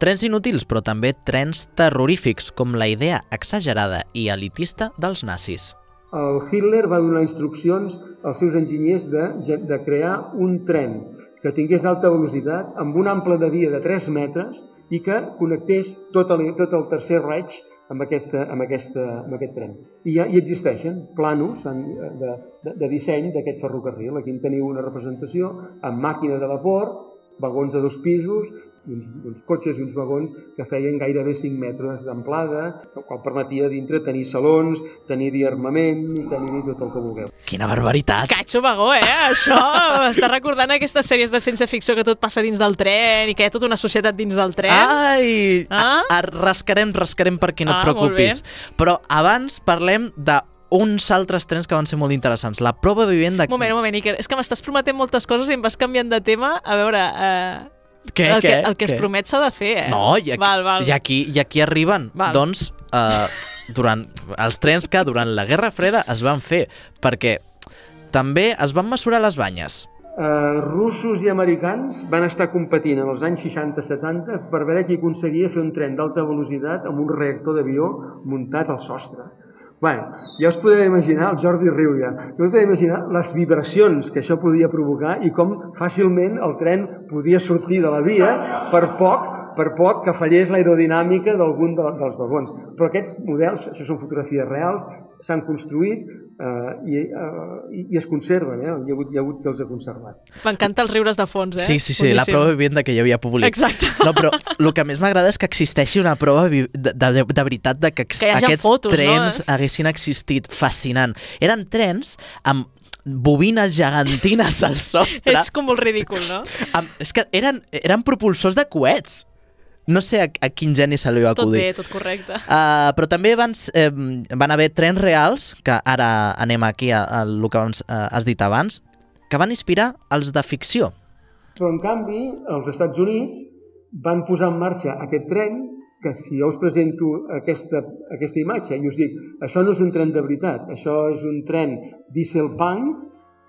Trens inútils, però també trens terrorífics, com la idea exagerada i elitista dels nazis. El Hitler va donar instruccions als seus enginyers de, de crear un tren que tingués alta velocitat amb un ample de via de 3 metres i que connectés tot el, tot el tercer Reich amb, aquesta, amb, aquesta, amb aquest tren. I ja hi existeixen planos en, de, de, de disseny d'aquest ferrocarril. Aquí en teniu una representació amb màquina de vapor, vagons de dos pisos, uns, uns cotxes i uns vagons que feien gairebé 5 metres d'amplada, el qual permetia dintre tenir salons, tenir-hi armament i tenir-hi tot el que vulgueu. Quina barbaritat! Catxo vagó, eh? Això està recordant aquestes sèries de ciència ficció que tot passa dins del tren i que hi ha tota una societat dins del tren. Ai! Ah? A, a, rascarem, rascarem perquè no Ah, et preocupis. Però abans parlem de uns altres trens que van ser molt interessants. La prova vivent de... Un moment, un moment, Iker. És que m'estàs prometent moltes coses i em vas canviant de tema. A veure, eh, Què, el, què, que, el que es què? promet s'ha de fer, eh? No, i aquí, Val, val. I aquí, i aquí arriben. Val. Doncs, eh, durant els trens que durant la Guerra Freda es van fer, perquè també es van mesurar les banyes. Uh, russos i americans van estar competint en els anys 60-70 per veure qui aconseguia fer un tren d'alta velocitat amb un reactor d'avió muntat al sostre. Bueno, ja us podeu imaginar, el Jordi riu ja, ja us podeu imaginar les vibracions que això podia provocar i com fàcilment el tren podia sortir de la via per poc per poc que fallés l'aerodinàmica d'algun de, dels vagons. Però aquests models, això són fotografies reals, s'han construït eh, i, eh, i, es conserven, eh? hi, ha hagut, hi ha hagut que els ha conservat. M'encanta els riures de fons, eh? Sí, sí, sí, la prova vivent de que hi havia públic. Exacte. No, però el que més m'agrada és que existeixi una prova de, de, de, de veritat de que, que aquests fotos, trens no? haguessin existit. Fascinant. Eren trens amb bobines gegantines al sostre. és com molt ridícul, no? Amb, és que eren, eren propulsors de coets. No sé a, a quin geni se li va Tot acudir. bé, tot correcte. Uh, però també van, eh, van haver trens reals, que ara anem aquí a, a el que abans, uh, has dit abans, que van inspirar els de ficció. Però, en canvi, els Estats Units van posar en marxa aquest tren que si jo us presento aquesta, aquesta imatge i us dic, això no és un tren de veritat, això és un tren dieselpunk,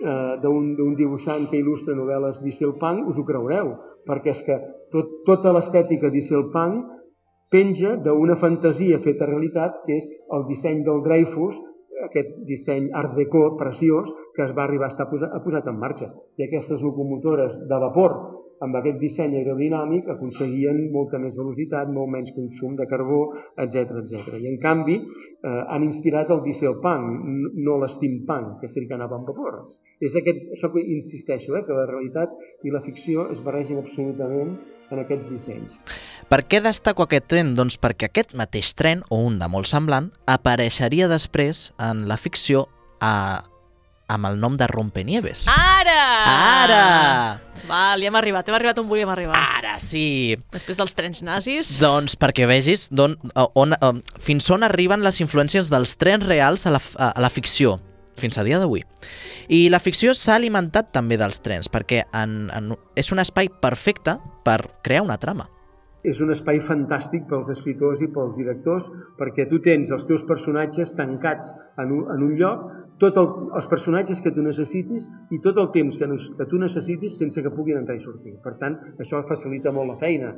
eh, d'un d'un dibuixant que il·lustra novel·les dieselpunk, us ho creureu, perquè és que tot, tota l'estètica dieselpunk penja d'una fantasia feta realitat, que és el disseny del Dreyfus, aquest disseny art déco preciós que es va arribar a estar posat, a posat en marxa. I aquestes locomotores de vapor amb aquest disseny aerodinàmic aconseguien molta més velocitat, molt menys consum de carbó, etc etc. I en canvi eh, han inspirat el dieselpunk, no l'steampunk, que seria que anava amb vapor. És aquest, això que insisteixo, eh, que la realitat i la ficció es barregen absolutament en aquests dissenys. Per què destaco aquest tren? Doncs perquè aquest mateix tren, o un de molt semblant, apareixeria després en la ficció a, amb el nom de Rompenieves. Ara! Ara! Val, ja hem arribat, hem arribat on volíem arribar. Ara sí! Després dels trens nazis... Doncs perquè vegis don, on, on, fins on arriben les influències dels trens reals a la, a la ficció fins a dia d'avui. I la ficció s'ha alimentat també dels trens, perquè en, en, és un espai perfecte per crear una trama. és un espai fantàstic pels escriptors i pels directors perquè tu tens els teus personatges tancats en un, en un lloc, tots el, els personatges que tu necessitis i tot el temps que, que tu necessitis sense que puguin entrar i sortir. Per tant, això facilita molt la feina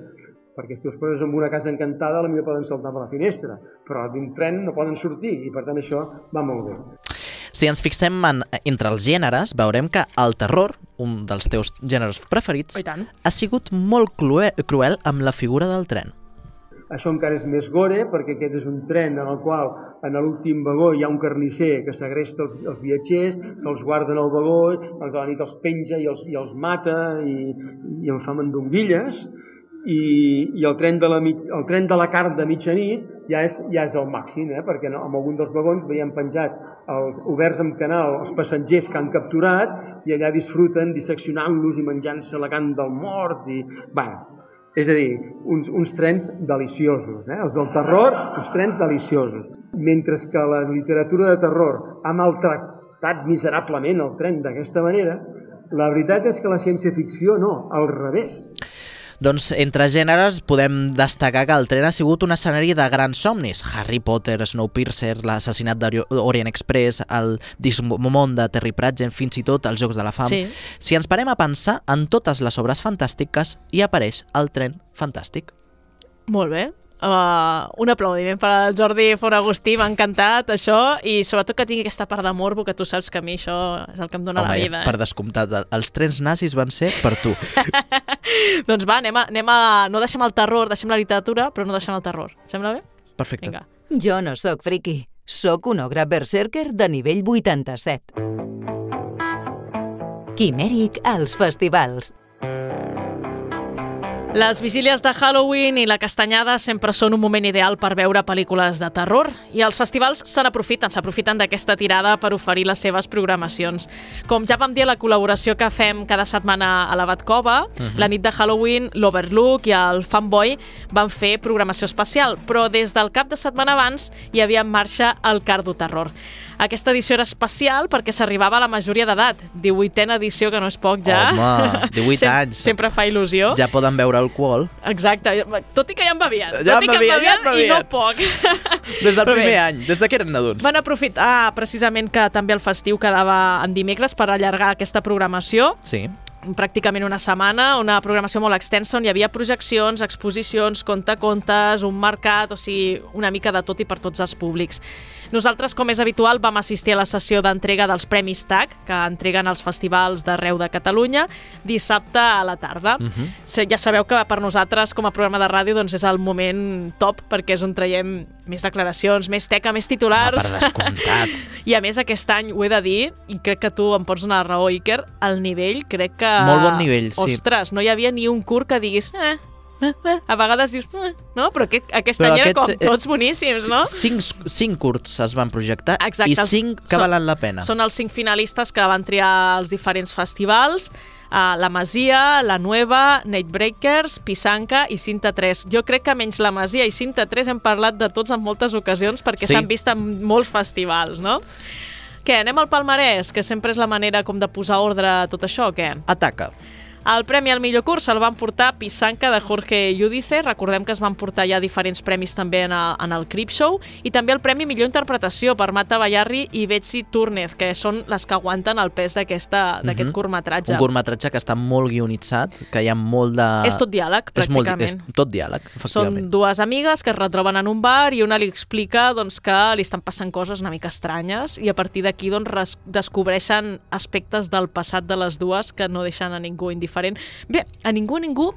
perquè si els poses en una casa encantada potser poden saltar per la finestra, però d'un tren no poden sortir i per tant això va molt bé. Si ens fixem en, entre els gèneres, veurem que el terror, un dels teus gèneres preferits, Oh, ha sigut molt cruel, cruel amb la figura del tren. Això encara és més gore perquè aquest és un tren en el qual en l'últim vagó hi ha un carnisser que segresta els, els viatgers, se'ls guarda en el vagó, els a la nit els penja i els, i els mata i, i en fa mandonguilles i, i el, tren de la, el tren de la carn de mitjanit ja és, ja és el màxim, eh? perquè no, en algun dels vagons veiem penjats els, oberts amb canal els passatgers que han capturat i allà disfruten disseccionant-los i menjant-se la carn del mort i... Bueno, és a dir, uns, uns trens deliciosos, eh? els del terror, uns trens deliciosos. Mentre que la literatura de terror ha maltractat miserablement el tren d'aquesta manera, la veritat és que la ciència-ficció no, al revés. Doncs entre gèneres podem destacar que el tren ha sigut un escenari de grans somnis. Harry Potter, Snowpiercer, l'assassinat d'Orient Express, el Dismon de Terry Pratchett, fins i tot els Jocs de la Fam. Sí. Si ens parem a pensar, en totes les obres fantàstiques hi apareix el tren fantàstic. Molt bé. Uh, un aplaudiment per al Jordi Font Agustí, m'ha encantat això i sobretot que tingui aquesta part de morbo que tu saps que a mi això és el que em dóna la vida. per Eh? descomptat, el- els trens nazis van ser per tu. Doncs va, anem a, anem a... No deixem el terror, deixem la literatura, però no deixem el terror. Sembla bé? Perfecte. Vinga. Jo no sóc friki. Sóc un ogre berserker de nivell 87. Quimèric als festivals. Les vigílies de Halloween i la castanyada sempre són un moment ideal per veure pel·lícules de terror i els festivals se n'aprofiten, s'aprofiten d'aquesta tirada per oferir les seves programacions. Com ja vam dir la col·laboració que fem cada setmana a la Batcova, la nit de Halloween, l'Overlook i el Fanboy van fer programació especial, però des del cap de setmana abans hi havia en marxa el Cardo Terror. Aquesta edició era especial perquè s'arribava a la majoria d'edat, 18a edició, que no és poc ja. Home, 18 Sem anys. Sempre fa il·lusió. Ja poden veure alcohol. Exacte, tot i que ja en bevien. Ja tot en bevien, ja en i no bevien. poc. Des del Però bé, primer any, des de que eren adults. Van aprofitar precisament que també el festiu quedava en dimecres per allargar aquesta programació Sí. Pràcticament una setmana, una programació molt extensa on hi havia projeccions, exposicions, contacontes, un mercat, o sigui, una mica de tot i per tots els públics. Nosaltres, com és habitual, vam assistir a la sessió d'entrega dels Premis TAC, que entreguen els festivals d'arreu de Catalunya, dissabte a la tarda. Uh Mhm. -huh. Ja sabeu que per nosaltres, com a programa de ràdio, doncs és el moment top, perquè és on traiem més declaracions, més teca, més titulars. Per descomptat. I a més, aquest any, ho he de dir, i crec que tu em pots donar la raó, Iker, el nivell, crec que... Molt bon nivell, sí. Ostres, no hi havia ni un curt que diguis... Eh, eh, eh. A vegades dius... Eh, no? Però aquest, aquest Però any era com tots boníssims, no? Cinc, cinc curts es van projectar Exacte, i cinc que són- valen la pena. Són els cinc finalistes que van triar els diferents festivals, uh, La Masia, La Nueva, Nightbreakers, Pisanca i Cinta 3. Jo crec que menys La Masia i Cinta 3 hem parlat de tots en moltes ocasions perquè Sí. s'han vist en molts festivals, no? Què, anem al palmarès, que sempre és la manera com de posar ordre a tot això, o què? Ataca. El premi al millor curs se'l van portar Pisanca de Jorge Yudice, recordem que es van portar ja diferents premis també en el, en el Crip Show, i també el premi millor interpretació per Mata Bayarri i Betsy Túrnez, que són les que aguanten el pes d'aquest Mhm. curtmetratge. Un curtmetratge que està molt guionitzat, que hi ha molt de... És tot diàleg, És, molt, pràcticament. és tot diàleg, efectivament. Són dues amigues que es retroben en un bar i una li explica doncs, que li estan passant coses una mica estranyes i a partir d'aquí doncs, descobreixen aspectes del passat de les dues que no deixen a ningú indiferent. Bé, a ningú, a ningú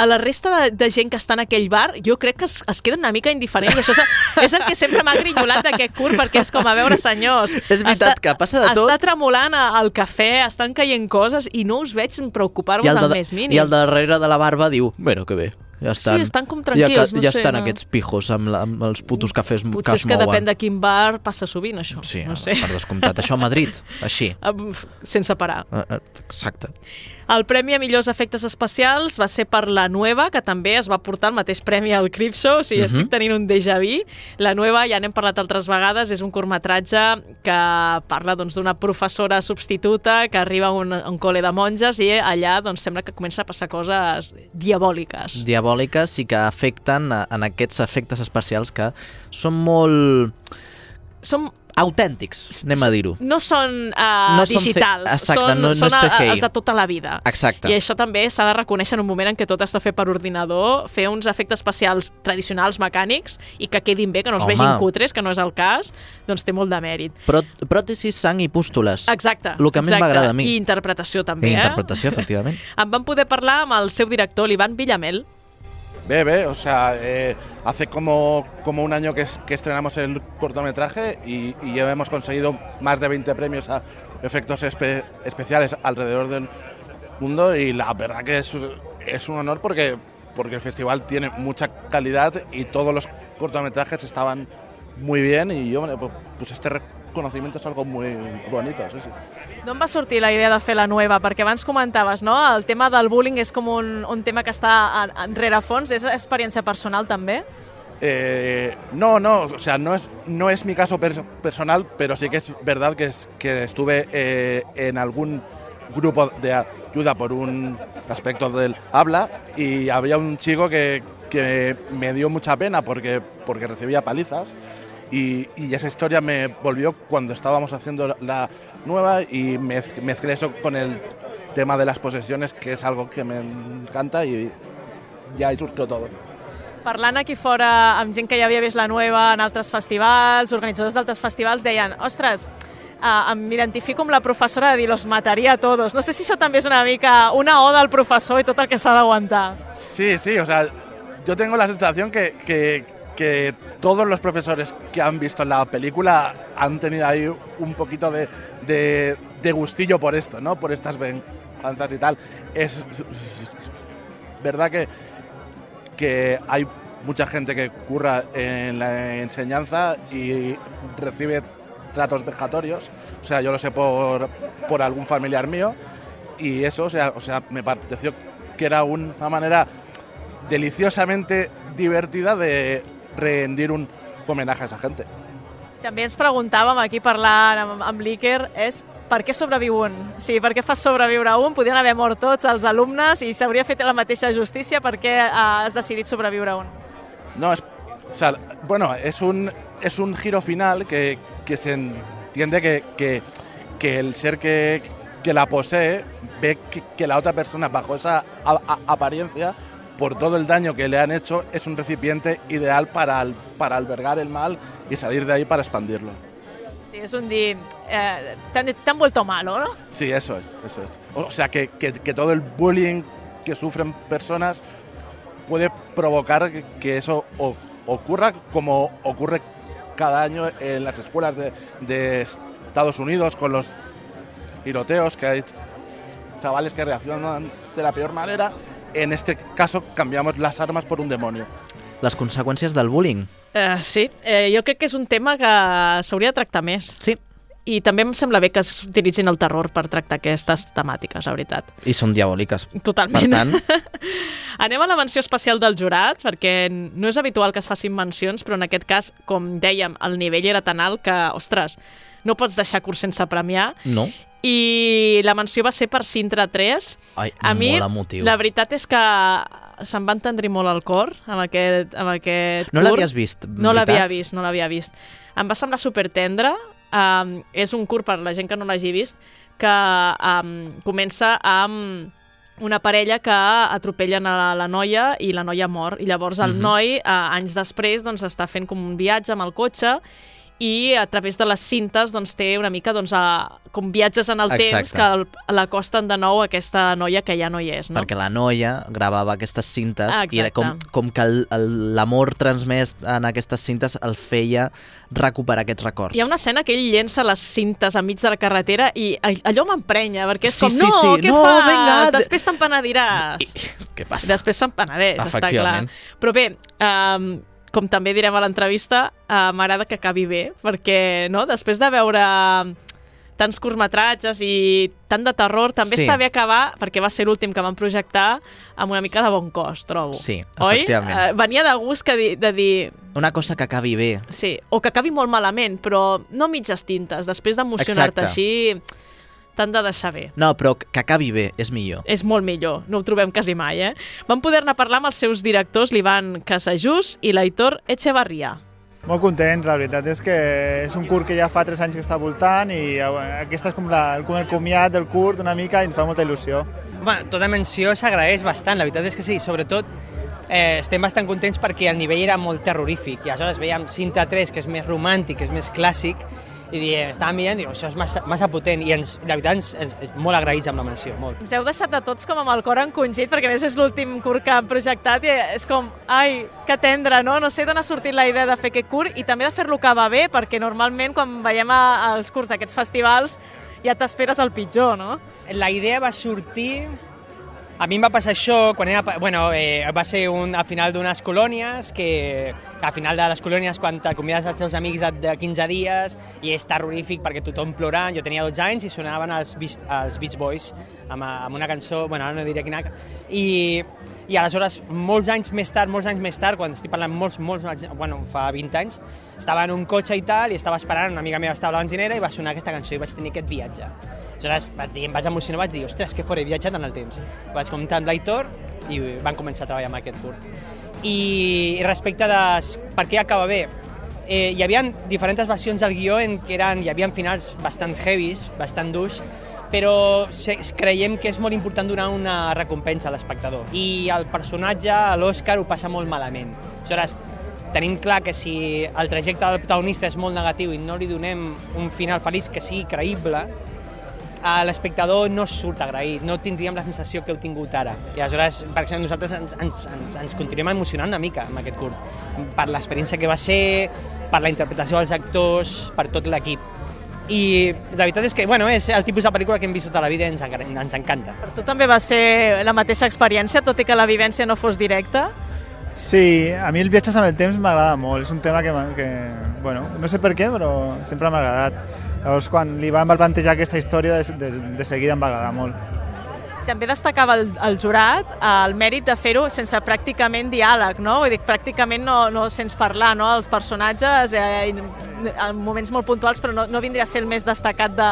a la resta de, de gent que està en aquell bar, jo crec que es, es queden una mica indiferents. Això és, és el que sempre m'ha grinyolat d'aquest curt, perquè és com a veure, senyors... És veritat que passa de tot. Està tremolant al cafè, estan caient coses i no us veig preocupar-vos el, al de, més mínim. I el darrere de la barba diu, bueno, que bé, ja estan, estan com ja, tranquils, que, no ja sé, estan no. aquests pijos amb, la, amb els putos cafès que Potser es és que mouen. depèn de quin bar passa sovint, això. Sí, no sé. per descomptat. Això a Madrid, així. Sense parar. Eh, eh, Exacte. El Premi a millors efectes especials va ser per La Nueva, que també es va portar el mateix premi al Cripso, o sigui, Mhm. estic tenint un déjà vu. La Nueva, ja n'hem parlat altres vegades, és un curtmetratge que parla doncs, d'una professora substituta que arriba a un, a un col·le de monges i allà doncs, sembla que comença a passar coses diabòliques. Diabòliques i que afecten en aquests efectes especials que són molt Som autèntics, anem a dir-ho. no són uh, No són fe- digitals, Exacte, són, no- no són CGI. els de tota la vida. Exacte. I això també s'ha de reconèixer en un moment en què tot està fet per ordinador, fer uns efectes especials tradicionals mecànics i que quedin bé, que no es Home. vegin cutres, que no és el cas, doncs té molt de mèrit. Prò pròtesis, sang i pústules. Exacte. El que més m'agrada a mi. I interpretació també, I eh? interpretació, efectivament. En vam poder parlar amb el seu director, l'Ivan Villamel. Bebe, o sea, eh, hace como, como un año que, es- que estrenamos el cortometraje y, ya hemos conseguido más de 20 premios a efectos espe- especiales alrededor del mundo y la verdad que es, es un honor porque, porque el festival tiene mucha calidad y todos los cortometrajes estaban muy bien y yo, bueno, pues este reconocimiento es algo muy bonito, sí, sí. D'on va sortir la idea de fer la nueva? Perquè abans comentaves, no? El tema del bullying és com un, un tema que està en rerefons. És experiència personal, també? Eh, no, no, o sea, no es, no es mi caso per- personal, pero sí que es verdad que, es- que estuve eh, en algún grupo de ayuda por un aspecto del habla y había un chico que, que me dio mucha pena porque, porque recibía palizas y, y esa historia me volvió cuando estábamos haciendo la nueva y mez- mezclé eso con el tema de las posesiones, que es algo que me encanta y ya ahí surgió todo. Parlant aquí fora amb gent que ja havia vist la nueva en altres festivals, organitzadors d'altres festivals, deien, ostres, uh, m'identifico amb la professora de dir los mataria a todos. No sé si això també és una mica una oda al professor i tot el que s'ha d'aguantar. Sí, sí, o sea, yo tengo la sensación que, que, que todos los profesores que han visto la película han tenido ahí un poquito de, de, gustillo por esto, ¿no? Por estas venganzas y tal. Es verdad que, que hay mucha gente que curra en la enseñanza y recibe tratos vejatorios. O sea, yo lo sé por, por algún familiar mío. Y eso, o sea, o sea, me pareció que era una manera deliciosamente divertida de rendir un homenaje a esa gente. També ens preguntàvem aquí parlant amb, amb l'Iker és per què sobreviu un? Sí, per què fas sobreviure un? Podrien haver mort tots els alumnes i s'hauria fet la mateixa justícia. Per què eh, has decidit sobreviure un? No, es, o sea, bueno, es un, es un giro final que, que se entiende que, que, que el ser que, que la posee ve que, que la otra persona, bajo esa a- a- apariencia, por todo el daño que le han hecho, es un recipiente ideal para, para albergar el mal y salir de ahí para expandirlo. Sí, és un. Eh, t'han t'han vuelto malo, no? Sí, eso es, eso es. O sea, que, que- que todo el bullying que sufren personas puede provocar que, que eso o- ocurra como ocurre cada año en las escuelas de, de Estados Unidos con los tiroteos, que hay chavales que reaccionan de la peor manera. En este caso cambiamos las armas por un demonio. Les conseqüències del bullying. Eh, sí, eh, jo crec que és un tema que s'hauria de tractar més. Sí. I també em sembla bé que es utilitzin el terror per tractar aquestes temàtiques, la veritat. I són diabòliques. Totalment. Per tant, Anem a la menció especial del jurat, perquè no és habitual que es facin mencions, però en aquest cas, com dèiem, el nivell era tan alt que, ostres, no pots deixar curs sense premiar. no. I la menció va ser per Sintra 3. Ai, A mi, emotiu. la veritat és que se'm va entendrir molt el cor amb aquest, amb aquest No l'havies vist, No l'havia vist, no l'havia vist. Em va semblar supertendre. Um, és un curt per la gent que no l'hagi vist, que um, comença amb una parella que atropellen a la, la noia i la noia mor. I llavors el Mhm. noi, uh, anys després, doncs, està fent com un viatge amb el cotxe i a través de les cintes doncs, té una mica doncs, a, com viatges en el temps Exacte. que el- l'acosten de nou a aquesta noia que ja no hi és. No? perquè la noia gravava aquestes cintes Ah, i era com, exacte. com que l'amor transmès en aquestes cintes el feia recuperar aquests records. Hi ha una escena que ell llença les cintes enmig de la carretera i all- allò m'emprenya, perquè és Sí, com, sí, no, sí, què no, fas? vinga, de- Després te'n penediràs. Què passa? Després se'n penedeix, està clar. Però bé, um, com també direm a l'entrevista, uh, m'agrada que acabi bé, perquè no, després de veure tants curtmetratges i tant de terror, també Sí. està bé acabar, perquè va ser l'últim que van projectar, amb una mica de bon cos, trobo. Sí, Oi? efectivament. Eh, venia de gust que di, de dir, Una cosa que acabi bé. Sí, o que acabi molt malament, però no mitges tintes. Després d'emocionar-te així, t'han de deixar bé. No, però que acabi bé, és millor. És molt millor, no ho trobem quasi mai, eh? Vam poder-ne parlar amb els seus directors, l'Ivan Casajús i l'Aitor Echevarria. Molt contents, la veritat és que és un curt que ja fa 3 anys que està voltant i eh, aquesta és com, la, com el comiat del curt una mica i ens fa molta il·lusió. Bueno, tota menció s'agraeix bastant, la veritat és que sí, sobretot eh, estem bastant contents perquè el nivell era molt terrorífic i aleshores veiem Cinta 3, que és més romàntic, és més clàssic, i diem, estàvem mirant diu, això és massa, massa potent i ens, la veritat ens, ens, ens molt agraïts amb la menció, molt. Ens heu deixat de tots com amb el cor encongit, perquè a més és l'últim curt que han projectat i és com, ai, que tendre, no? No sé d'on ha sortit la idea de fer aquest curt i també de fer-lo acabar bé, perquè normalment quan veiem a, als curts d'aquests festivals ja t'esperes el pitjor, no? La idea va sortir... A mi em va passar això quan era... Bueno, eh, va ser un, al final d'unes colònies, que al final de les colònies, quan te convides als teus amics de, de 15 dies, i és terrorífic perquè tothom plorant, jo tenia 12 anys i sonaven els, els Beach Boys amb, amb una cançó, bueno, ara no diré quina, i, i aleshores, molts anys més tard, molts anys més tard, quan estic parlant molts, molts, bueno, fa 20 anys, estava en un cotxe i tal, i estava esperant, una amiga meva estava a la benzinera i va sonar aquesta cançó i vaig tenir aquest viatge. Aleshores vaig dir, em vaig emocionar, vaig dir, ostres, que fort, he viatjat en el temps. Vaig comptar amb l'Aitor i van començar a treballar amb aquest curt. I, respecte de per què acaba bé, eh, hi havia diferents versions del guió en què eren, hi havia finals bastant heavies, bastant durs, però creiem que és molt important donar una recompensa a l'espectador. I el personatge, l'Òscar, ho passa molt malament. Aleshores, tenim clar que si el trajecte del protagonista és molt negatiu i no li donem un final feliç que sigui creïble, a l'espectador no surt agraït, no tindríem la sensació que heu tingut ara. I aleshores, per exemple, nosaltres ens, ens, ens, ens continuem emocionant una mica amb aquest curt, per l'experiència que va ser, per la interpretació dels actors, per tot l'equip. I la veritat és que bueno, és el tipus de pel·lícula que hem vist tota la vida i ens, ens encanta. Per tu també va ser la mateixa experiència, tot i que la vivència no fos directa? Sí, a mi els viatges amb el temps m'agrada molt, és un tema que, que bueno, no sé per què, però sempre m'ha agradat. Llavors, quan li van plantejar aquesta història, de, de, de seguida em va agradar molt. També destacava el, el jurat el mèrit de fer-ho sense pràcticament diàleg, no? Vull dir, pràcticament no, no sents parlar, no? Els personatges eh, en moments molt puntuals, però no, no vindria a ser el més destacat de,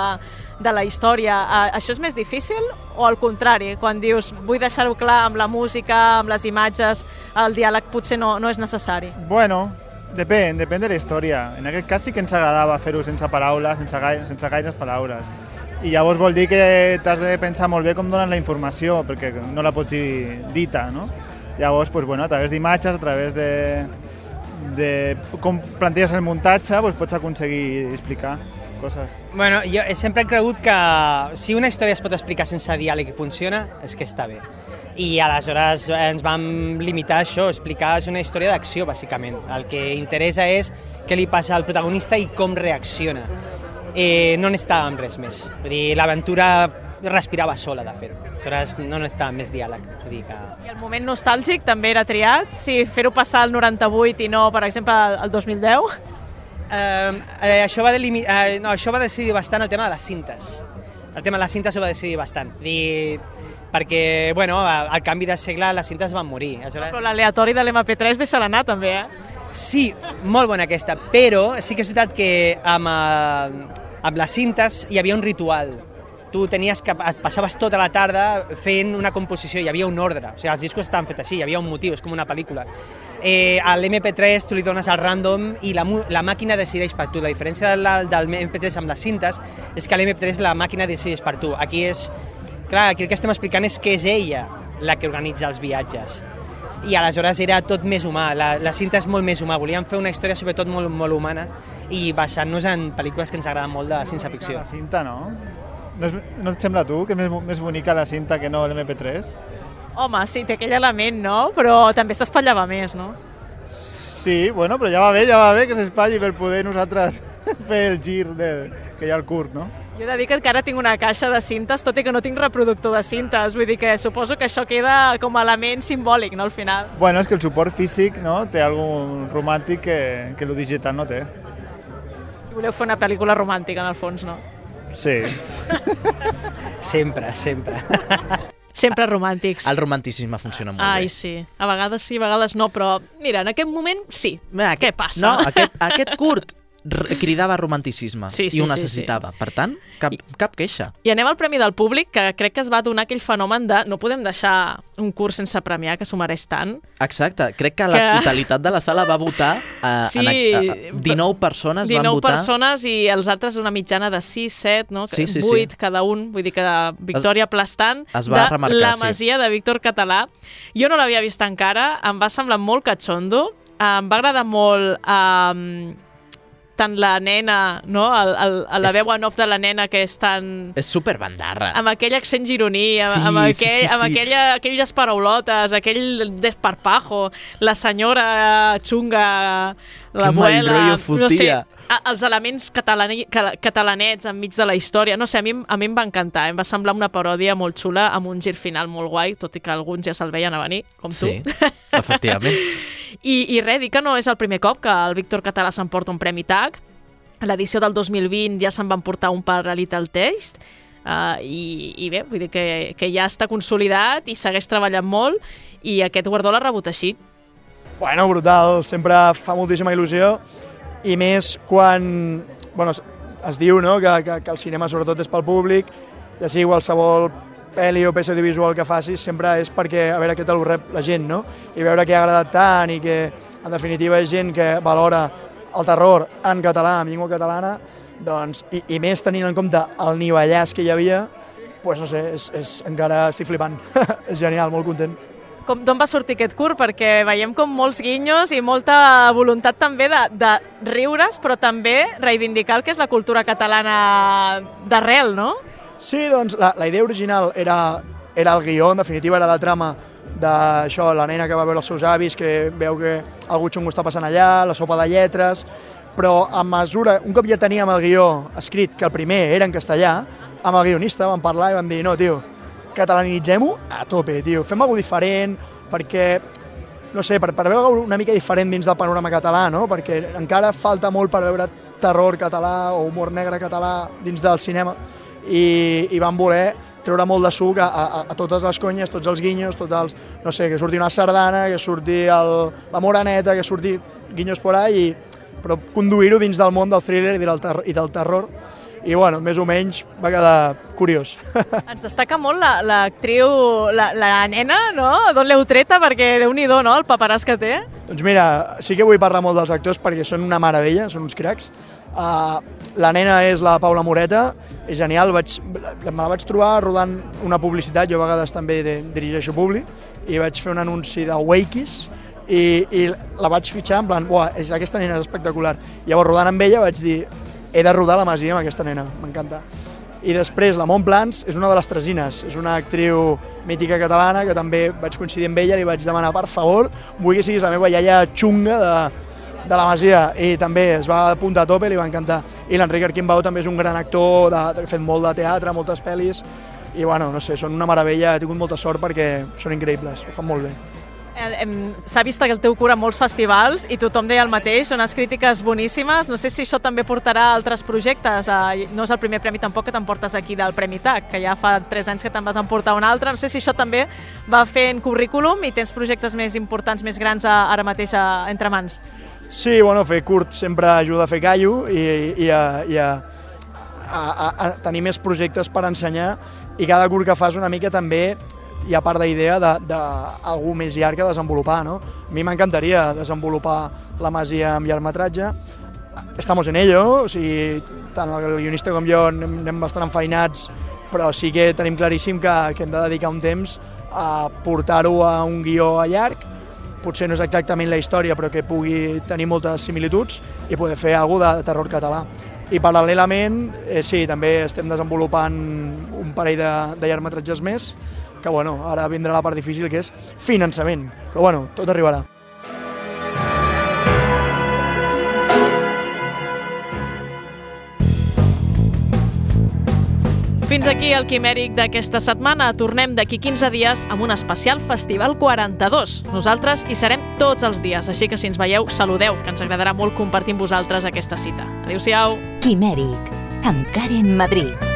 de la història. Eh, això és més difícil o al contrari? Quan dius vull deixar-ho clar amb la música, amb les imatges, el diàleg potser no, no és necessari. Bueno, depèn, depèn de la història. En aquest cas sí que ens agradava fer-ho sense paraules, sense, gaire, sense gaires paraules. I llavors vol dir que t'has de pensar molt bé com dones la informació, perquè no la pots dir dita, no? Llavors, pues, bueno, a través d'imatges, a través de, de com planteges el muntatge, pues, pots aconseguir explicar coses. Bueno, jo sempre he cregut que si una història es pot explicar sense diàleg i funciona, és que està bé. I aleshores ens vam limitar a això, explicar és una història d'acció, bàsicament. El que interessa és què li passa al protagonista i com reacciona. Eh, no necessitàvem res més. Vull dir, l'aventura respirava sola, de fet. Aleshores no necessitàvem més diàleg. Vull dir que... I el moment nostàlgic també era triat? Si fer-ho passar al 98 i no, per exemple, al 2010? Eh, eh, això, va delimi... eh, no, això va decidir bastant el tema de les cintes. El tema de les cintes ho va decidir bastant. Dir, perquè, bueno, al canvi de segle les cintes van morir. Aleshores... Però l'aleatori de l'MP3 deixa anar també, eh? Sí, molt bona aquesta, però sí que és veritat que amb, eh, amb les cintes hi havia un ritual. Tu tenies que, et passaves tota la tarda fent una composició, hi havia un ordre, o sigui, els discos estaven fets així, hi havia un motiu, és com una pel·lícula. Eh, a l'MP3 tu li dones al random i la, la màquina decideix per tu. La diferència del, del MP3 amb les cintes és que a l'MP3 la màquina decideix per tu. Aquí és... Clar, aquí el que estem explicant és que és ella la que organitza els viatges i aleshores era tot més humà, la, la cinta és molt més humà, volíem fer una història sobretot molt, molt humana i basant-nos en pel·lícules que ens agraden molt de ciència-ficció. La cinta, no? No, és, no et sembla a tu que és més, més bonica la cinta que no l'MP3? Home, sí, té aquell element, no? Però també s'espatllava més, no? Sí, bueno, però ja va bé, ja va bé que s'espatlli per poder nosaltres fer el gir de, que hi ha al curt, no? Jo he de dir que encara tinc una caixa de cintes, tot i que no tinc reproductor de cintes. Vull dir que suposo que això queda com a element simbòlic, no, al final. Bueno, és que el suport físic no, té algun romàntic que, que el digital no té. I voleu fer una pel·lícula romàntica, en el fons, no? Sí. Sempre, sempre. Sempre romàntics. El romanticisme funciona molt Ai, bé. sí. A vegades sí, a vegades no, però mira, en aquest moment sí. Mira, Què passa? No, aquest, aquest curt cridava romanticisme Sí, sí, i ho sí, necessitava. Per tant, cap, cap queixa. I anem al Premi del Públic, que crec que es va donar aquell fenomen de no podem deixar un curs sense premiar, que s'ho mereix tant. Exacte, crec que la Que- totalitat de la sala va votar, eh, Sí, en, a, 19 persones 19 van votar. persones i els altres una mitjana de 6, 7, no? Sí, sí, 8 sí. cada un, vull dir que victòria aplastant es va de remarcar, La sí. Masia de Víctor Català. Jo no l'havia vist encara, em va semblar molt catxondo, em va agradar molt um, tant la nena, no? El, el, el, la És- veu en off de la nena que és tan... És super bandarra. amb aquell accent gironí, amb, Sí, amb, sí, aquell, sí, amb sí. aquella, aquelles paraulotes, aquell desparpajo, la senyora xunga, Que mal l'abuela... rotllo No sé, els elements catalani, ca- catalanets enmig de la història. No sé, a mi, a mi em va encantar. Em va semblar una paròdia molt xula, amb un gir final molt guai, tot i que alguns ja se'l veien a venir, com Sí, tu. efectivament. I, I res, dir que no és el primer cop que el Víctor Català s'emporta un Premi TAC. A l'edició del 2020 ja se'n van portar un per a Little Taste, uh, i, i bé, vull dir que, que ja està consolidat i segueix treballant molt, i aquest guardó l'ha rebut així. Bueno, brutal, sempre fa moltíssima il·lusió i més quan bueno, es, diu no, que, que, que el cinema sobretot és pel públic, ja sigui qualsevol pel·li o peça audiovisual que facis, sempre és perquè a veure què te lo rep la gent, no? I veure que ha agradat tant i que en definitiva és gent que valora el terror en català, en llengua catalana, doncs, i, i més tenint en compte el nivellàs que hi havia, pues no sé, és, és, encara estic flipant. és genial, molt content. Com d'on va sortir aquest curt? Perquè veiem com molts guinyos i molta voluntat també de, de riure's, però també reivindicar el que és la cultura catalana d'arrel, no? Sí, doncs la, la idea original era, era el guió, en definitiva era la trama d'això, la nena que va veure els seus avis, que veu que algú xungo està passant allà, la sopa de lletres, però a mesura, un cop ja teníem el guió escrit, que el primer era en castellà, amb el guionista vam parlar i vam dir, no, tio, catalanitzem-ho a tope, tio, fem alguna diferent, perquè no sé, per, per veure una mica diferent dins del panorama català, no? perquè encara falta molt per veure terror català o humor negre català dins del cinema i, i van voler treure molt de suc a, a, a totes les conyes, tots els guinyos, tots els, no sé, que surti una sardana, que surti el, la moraneta, que surti guinyos por ahí, i, però conduir-ho dins del món del thriller i del, ter i del terror i bueno, més o menys va quedar curiós. Ens destaca molt la- l'actriu, la, la, nena, no? D'on l'heu treta? Perquè déu nhi no?, el paperàs que té. Doncs mira, sí que vull parlar molt dels actors perquè són una meravella, són uns cracs. Uh, la nena és la Paula Moreta, és genial, vaig, me la vaig trobar rodant una publicitat, jo a vegades també de, dirigeixo Publi, i vaig fer un anunci de Wakeys, i, i la vaig fitxar en plan, Buah, és, aquesta nena és espectacular. Llavors, rodant amb ella, vaig dir, he de rodar la Masia amb aquesta nena, m'encanta. I després, la Montplans és una de les Tresines, és una actriu mítica catalana que també vaig coincidir amb ella li vaig demanar, per favor, vull que siguis la meva iaia xunga de, de la Masia i també es va apuntar a tope li va encantar. I l'Enric Arquimbau també és un gran actor, ha fet molt de teatre, moltes pel·lis i bueno, no sé, són una meravella, he tingut molta sort perquè són increïbles, ho fan molt bé. S'ha vist el teu cura molts festivals i tothom deia el mateix, són unes crítiques boníssimes. No sé si això també portarà a altres projectes. No és el primer premi tampoc que t'emportes aquí del Premi TAC, que ja fa 3 anys que te'n vas emportar un altre. No sé si això també va fent currículum i tens projectes més importants, més grans ara mateix entre mans. Sí, bueno, fer curt sempre ajuda a fer callo i, i, a, i a, a, a, a tenir més projectes per ensenyar i cada curt que fas una mica també hi ha part d'idea d'algú més llarg a desenvolupar. No? A mi m'encantaria desenvolupar la Masia amb llargmetratge. Estamos en ello, o sigui, tant el guionista com jo anem, anem bastant enfeinats, però sí que tenim claríssim que, que hem de dedicar un temps a portar-ho a un guió a llarg, potser no és exactament la història, però que pugui tenir moltes similituds i poder fer alguna de terror català. I paral·lelament, eh, sí, també estem desenvolupant un parell de, de llargmetratges més, que bueno, ara vindrà la part difícil que és finançament, però bueno, tot arribarà. Fins aquí el quimèric d'aquesta setmana. Tornem d'aquí 15 dies amb un especial Festival 42. Nosaltres hi serem tots els dies, així que si ens veieu, saludeu, que ens agradarà molt compartir amb vosaltres aquesta cita. Adéu-siau. Quimèric, amb Karen Madrid.